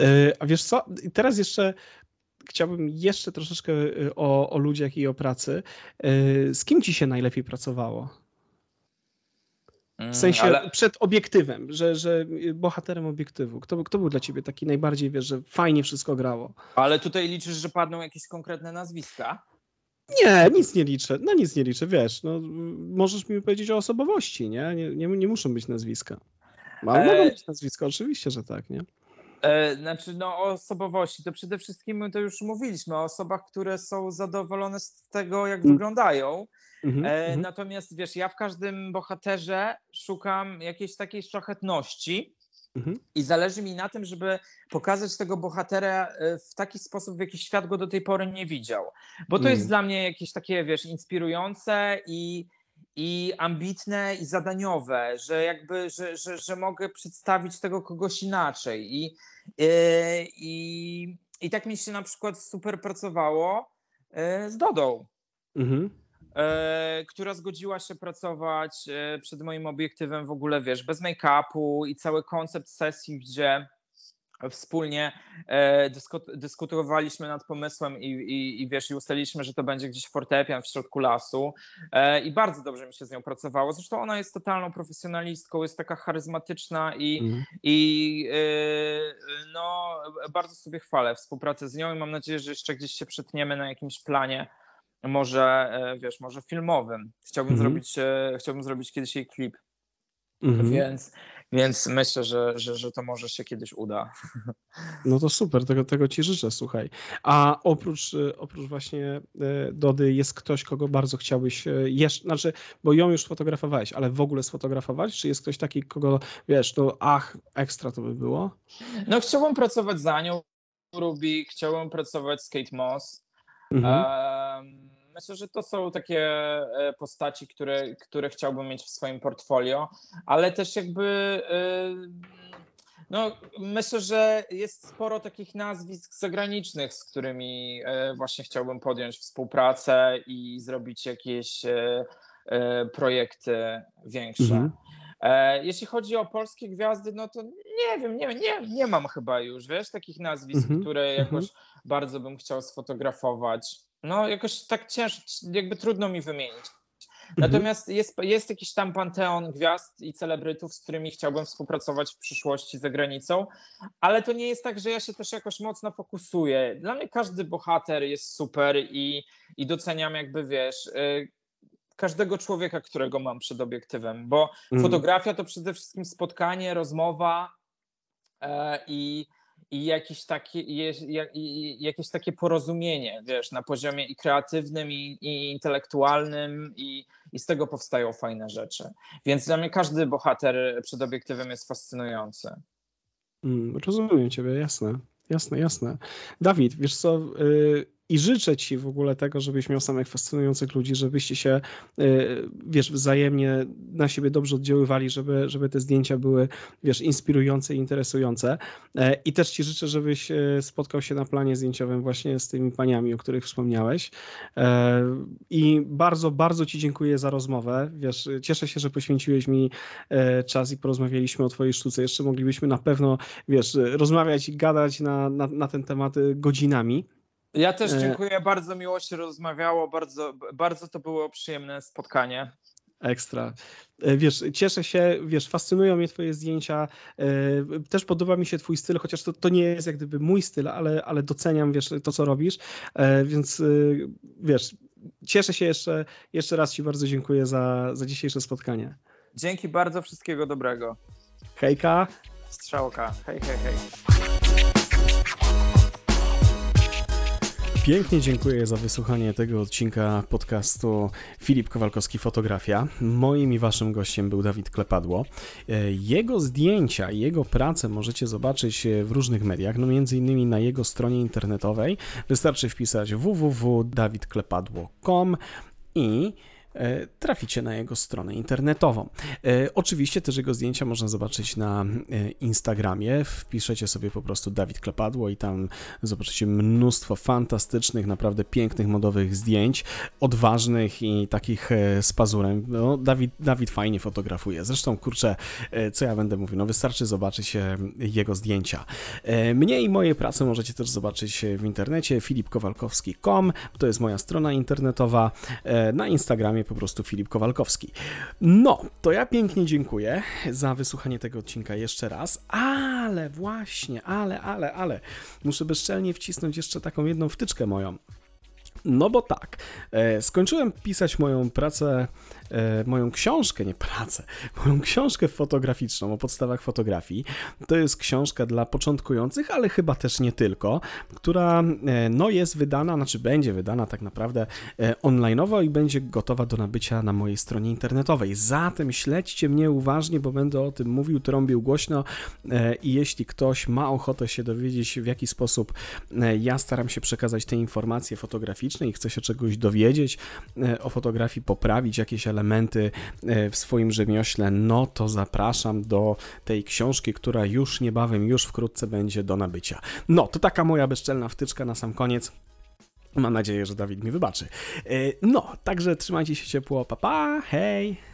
E, a wiesz co, teraz jeszcze chciałbym jeszcze troszeczkę o, o ludziach i o pracy. Z kim ci się najlepiej pracowało? W mm, sensie ale... przed obiektywem, że, że bohaterem obiektywu. Kto, kto był dla ciebie taki najbardziej, wiesz, że fajnie wszystko grało? Ale tutaj liczysz, że padną jakieś konkretne nazwiska? Nie, nic nie liczę. No nic nie liczę, wiesz. No, możesz mi powiedzieć o osobowości, nie? Nie, nie, nie muszą być nazwiska. Ale e... mogą być nazwiska, oczywiście, że tak, nie? E, znaczy, no o osobowości, to przede wszystkim my to już mówiliśmy, o osobach, które są zadowolone z tego, jak mm. wyglądają. Mm -hmm, e, mm -hmm. Natomiast wiesz, ja w każdym bohaterze szukam jakiejś takiej szlachetności mm -hmm. i zależy mi na tym, żeby pokazać tego bohatera e, w taki sposób, w jaki świat go do tej pory nie widział. Bo to jest mm. dla mnie jakieś takie, wiesz, inspirujące i i ambitne i zadaniowe, że jakby, że, że, że mogę przedstawić tego kogoś inaczej i, e, i, i tak mi się na przykład super pracowało z Dodą. Mhm. E, która zgodziła się pracować e, przed moim obiektywem w ogóle, wiesz, bez make-upu i cały koncept sesji, gdzie wspólnie e, dyskutowaliśmy nad pomysłem i, i, i, wiesz, i ustaliliśmy, że to będzie gdzieś fortepian w środku lasu i bardzo dobrze mi się z nią pracowało. Zresztą ona jest totalną profesjonalistką, jest taka charyzmatyczna i, mm. i no, bardzo sobie chwalę współpracę z nią i mam nadzieję, że jeszcze gdzieś się przetniemy na jakimś planie może, e, wiesz, może filmowym. Chciałbym, mhm. zrobić, e, chciałbym zrobić kiedyś jej klip. Mhm. Więc, więc myślę, że, że, że to może się kiedyś uda. <laughs> No to super, tego, tego ci życzę, słuchaj. A oprócz, e, oprócz właśnie Dody jest ktoś, kogo bardzo chciałbyś jeszcze, znaczy, bo ją już sfotografowałeś, ale w ogóle sfotografować? Czy jest ktoś taki, kogo, wiesz, to ach, ekstra to by było? No chciałbym pracować za nią, Ruby, chciałbym pracować z Kate Moss. Mhm. Um, myślę, że to są takie e, postaci, które, które chciałbym mieć w swoim portfolio, ale też jakby e, no, myślę, że jest sporo takich nazwisk zagranicznych, z którymi e, właśnie chciałbym podjąć współpracę i zrobić jakieś projekty większe. Mhm. Jeśli chodzi o polskie gwiazdy, no to nie wiem, nie, nie, nie mam chyba już, wiesz, takich nazwisk, mhm. które jakoś mhm. bardzo bym chciał sfotografować. No jakoś tak ciężko, jakby trudno mi wymienić. Natomiast jest, jest jakiś tam panteon gwiazd i celebrytów, z którymi chciałbym współpracować w przyszłości za granicą, ale to nie jest tak, że ja się też jakoś mocno fokusuję. Dla mnie każdy bohater jest super i, i doceniam jakby, wiesz, y, każdego człowieka, którego mam przed obiektywem, bo mm. fotografia to przede wszystkim spotkanie, rozmowa e, i i jakieś takie, i jakieś takie porozumienie, wiesz, na poziomie i kreatywnym, i, i intelektualnym, i, i z tego powstają fajne rzeczy. Więc dla mnie każdy bohater przed obiektywem jest fascynujący. Mm, rozumiem Ciebie, jasne. Jasne, jasne. Dawid, wiesz co, y, i życzę Ci w ogóle tego, żebyś miał samych fascynujących ludzi, żebyście się, e, wiesz, wzajemnie na siebie dobrze oddziaływali, żeby, żeby te zdjęcia były, wiesz, inspirujące i interesujące. E, I też Ci życzę, żebyś e, spotkał się na planie zdjęciowym właśnie z tymi paniami, o których wspomniałeś. I bardzo, bardzo Ci dziękuję za rozmowę. Wiesz, cieszę się, że poświęciłeś mi czas i porozmawialiśmy o Twojej sztuce. Jeszcze moglibyśmy na pewno, wiesz, rozmawiać i gadać na, na, na ten temat godzinami. Ja też e, dziękuję, bardzo miło się rozmawiało, bardzo, bardzo to było przyjemne spotkanie. Ekstra. E, wiesz, cieszę się, wiesz, fascynują mnie twoje zdjęcia, e, też podoba mi się twój styl, chociaż to, to nie jest jak gdyby mój styl, ale, ale doceniam, wiesz, to co robisz, więc wiesz, cieszę się jeszcze, jeszcze raz ci bardzo dziękuję za, za dzisiejsze spotkanie. Dzięki bardzo, wszystkiego dobrego. Hejka. Strzałka, hej, hej, hej. Pięknie dziękuję za wysłuchanie tego odcinka podcastu Filip Kowalkowski Fotografia. Moim i waszym gościem był Dawid Klepadło. E, jego zdjęcia i jego pracę możecie zobaczyć w różnych mediach, no między innymi na jego stronie internetowej. Wystarczy wpisać www.dawidklepadło.com i E, traficie na jego stronę internetową. E, oczywiście też jego zdjęcia można zobaczyć na e, Instagramie. Wpiszecie sobie po prostu Dawid Klepadło i tam zobaczycie mnóstwo fantastycznych, naprawdę pięknych, modowych zdjęć, odważnych i takich z pazurem. No, Dawid, Dawid fajnie fotografuje. Zresztą, kurczę, co ja będę mówił, no wystarczy zobaczyć jego zdjęcia. Mnie i moje prace możecie też zobaczyć w internecie filipkowalkowski.com, to jest moja strona internetowa. Na Instagramie po prostu Filip Kowalkowski. No, to ja pięknie dziękuję za wysłuchanie tego odcinka jeszcze raz, ale właśnie, ale, ale, ale, muszę bezczelnie wcisnąć jeszcze taką jedną wtyczkę moją. No bo tak, e, skończyłem pisać moją pracę moją książkę, nie pracę, moją książkę fotograficzną o podstawach fotografii. To jest książka dla początkujących, ale chyba też nie tylko, która e, no jest wydana, znaczy będzie wydana tak naprawdę e, onlineowo i będzie gotowa do nabycia na mojej stronie internetowej. Zatem śledźcie mnie uważnie, bo będę o tym mówił, trąbił głośno i jeśli ktoś ma ochotę się dowiedzieć, w jaki sposób ja staram się przekazać te informacje fotograficzne i chce się czegoś dowiedzieć o fotografii, poprawić jakieś elementy, elementy e, w swoim rzemiośle, no to zapraszam do tej książki, która już niebawem, już wkrótce będzie do nabycia. No, to taka moja bezczelna wtyczka na sam koniec. Mam nadzieję, że Dawid mi wybaczy. E, no, także trzymajcie się ciepło, papa, pa, hej!